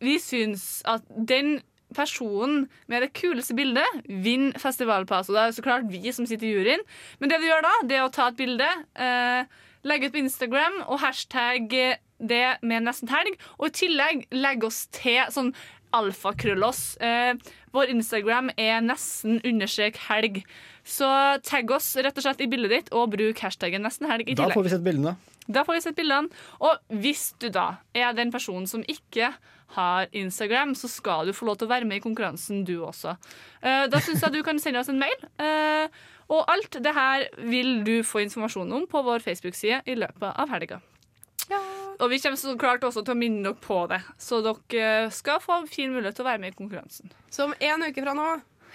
vi syns at den personen med det kuleste bildet vinner festivalpass. Og det er så klart vi som sitter i juryen. Men det vi gjør da, det er å ta et bilde, eh, legge ut på Instagram og hashtag det med nesten helg. Og i tillegg legge oss til sånn alfakrølloss. Eh, vår Instagram er nesten understrek helg. Så tagg oss rett og slett i bildet ditt, og bruk hashtaggen nesten helg i tillegg. Da får vi sett bildene. Da får vi sett bildene. Og hvis du da er den personen som ikke har Instagram, så skal du få lov til å være med i konkurransen, du også. Eh, da syns jeg du kan sende oss en mail. Eh, og alt det her vil du få informasjon om på vår Facebook-side i løpet av helga. Og vi kommer så klart også til å minne dere på det, så dere skal få fin mulighet til å være med i konkurransen. Så om en uke fra nå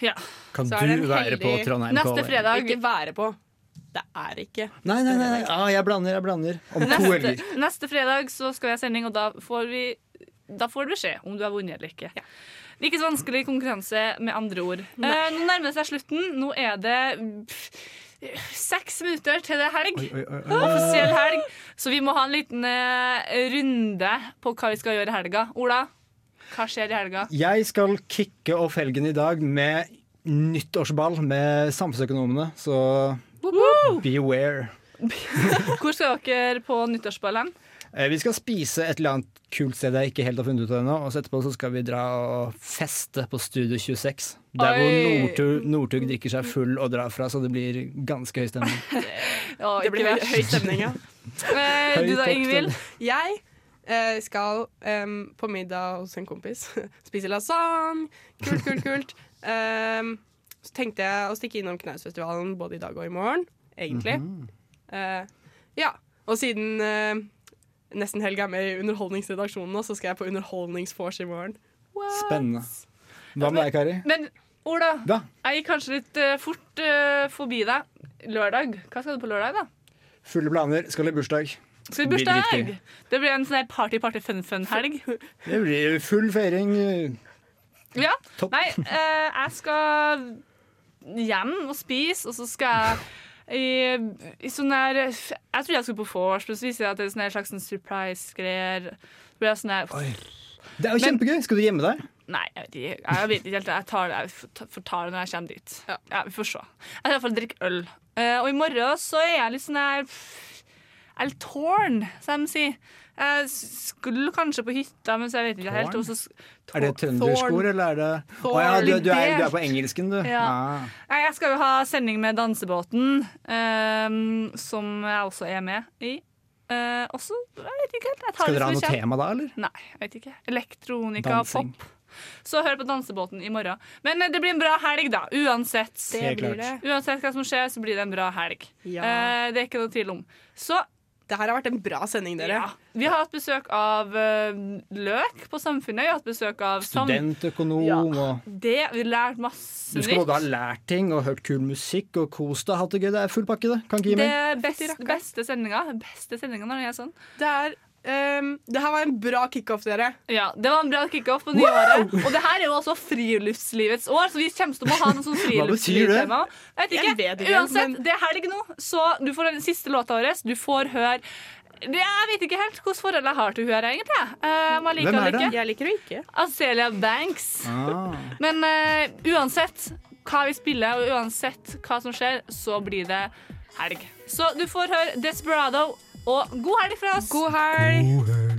Ja. Kan så er det du en være på Trondheim Neste Calling? fredag Ikke være på. Det er ikke. Nei, nei, nei. nei. Ah, jeg blander, jeg blander. Om to helger. Neste, neste fredag så skal vi ha sending, og da får vi da får du beskjed om du har vunnet eller ikke. Er ikke så vanskelig konkurranse, med andre ord. Eh, nå nærmer det seg slutten. Nå er det pff, seks minutter til det er helg. Oi, oi, oi, oi. Offisiell helg. Så vi må ha en liten eh, runde på hva vi skal gjøre i helga. Ola? Hva skjer i helga? Jeg skal kicke off helgen i dag med nyttårsball med samfunnsøkonomene, så beware. Hvor skal dere på nyttårsball hen? Eh, Vi skal spise et eller annet kult sted jeg ikke helt har funnet ut av ennå. Og så etterpå så skal vi dra og feste på Studio 26. Der hvor Oi. Northug Northug drikker seg full og drar fra, så det blir ganske høy stemning. Det blir høy, høy stemning, ja. Eh, du da, Ingvild? Jeg eh, skal um, på middag hos en kompis. Spise lasagne. Kult, kult, kult. Um, så tenkte jeg å stikke innom Knausfestivalen både i dag og i morgen, egentlig. Eh, ja. Og siden uh, nesten helg er med i Underholdningsredaksjonen nå, så skal jeg på Underholdningsvors i morgen. Spennende. Hva med deg, Kari? Men Ola, da? jeg gikk kanskje litt uh, fort forbi deg. Lørdag. Hva skal du på lørdag, da? Fulle planer, skal i bursdag. Skal vi Blir bursdag? Det blir en sånn her party-party-fun-fun-helg. Det blir full feiring. Ja. Topp. Nei, eh, jeg skal hjem og spise, og så skal jeg i, i sånn der Jeg trodde jeg skulle på vors, men så viser det at det er sånn her slags sånn surprise-greier. Så blir jeg sånn Det er jo Men- kjempegøy. Skal du gjemme deg? Nei, jeg vet ikke. Jeg vet ikke helt. Jeg tar det, jeg får- ta det når jeg kommer dit. Ja, Vi får se. Jeg skal i hvert fall drikke øl. Eh, og i morgen så er jeg litt sånn her Jeg er tårn, som de sier. Jeg skulle kanskje på hytta, men så jeg vet ikke helt. Også, Og Er det trønderskor, eller er det Å ja, du, du, er, du er på engelsken, du. Ja. Ah. Jeg skal jo ha sending med Dansebåten, um, som jeg også er med i. Uh, også, jeg vet ikke helt. Jeg tar Skal det dere ha noe tema da, eller? Nei, jeg vet ikke. Elektronika, Dansing. pop. Så hør på Dansebåten i morgen. Men eh, det blir en bra helg, da. Uansett. Det klart. Uansett hva som skjer, så blir det en bra helg. Ja. Eh, det er ikke noe tvil om. Så Det her har vært en bra sending, dere. ja, vi har hatt besøk av uh, Løk på Samfunnet. Vi har hatt besøk av Studentøkonom Ja. og Det, vi har lært masse nytt. Du skal både ha lært ting og hørt kul musikk og kost deg. Hatt det gøy. Det er full pakke, det. Kan ikke gi Det er best, beste sendinga. Beste sendinga når det er sånn. Det er ehm, Det her var en bra kickoff, dere. Ja, Det var en bra kickoff på nyåret. Og det her er jo også friluftslivets år, så vi kommer til å ha noe sånn friluftslivstema. Jeg vet ikke. Jeg vet Uansett, men- det er helg nå, så du får den siste låta vår. Du får høre det- Jeg vet ikke helt hvilket forhold jeg har til hun her, egentlig. Uh, jeg liker Hvem er det? ikke. Jeg liker henne ikke. Azelia Banks. Ah. Men uh, uansett hva vi spiller, og uansett hva som skjer, så blir det helg. Så du får høre Desperado, og god helg fra oss. God helg. God helg.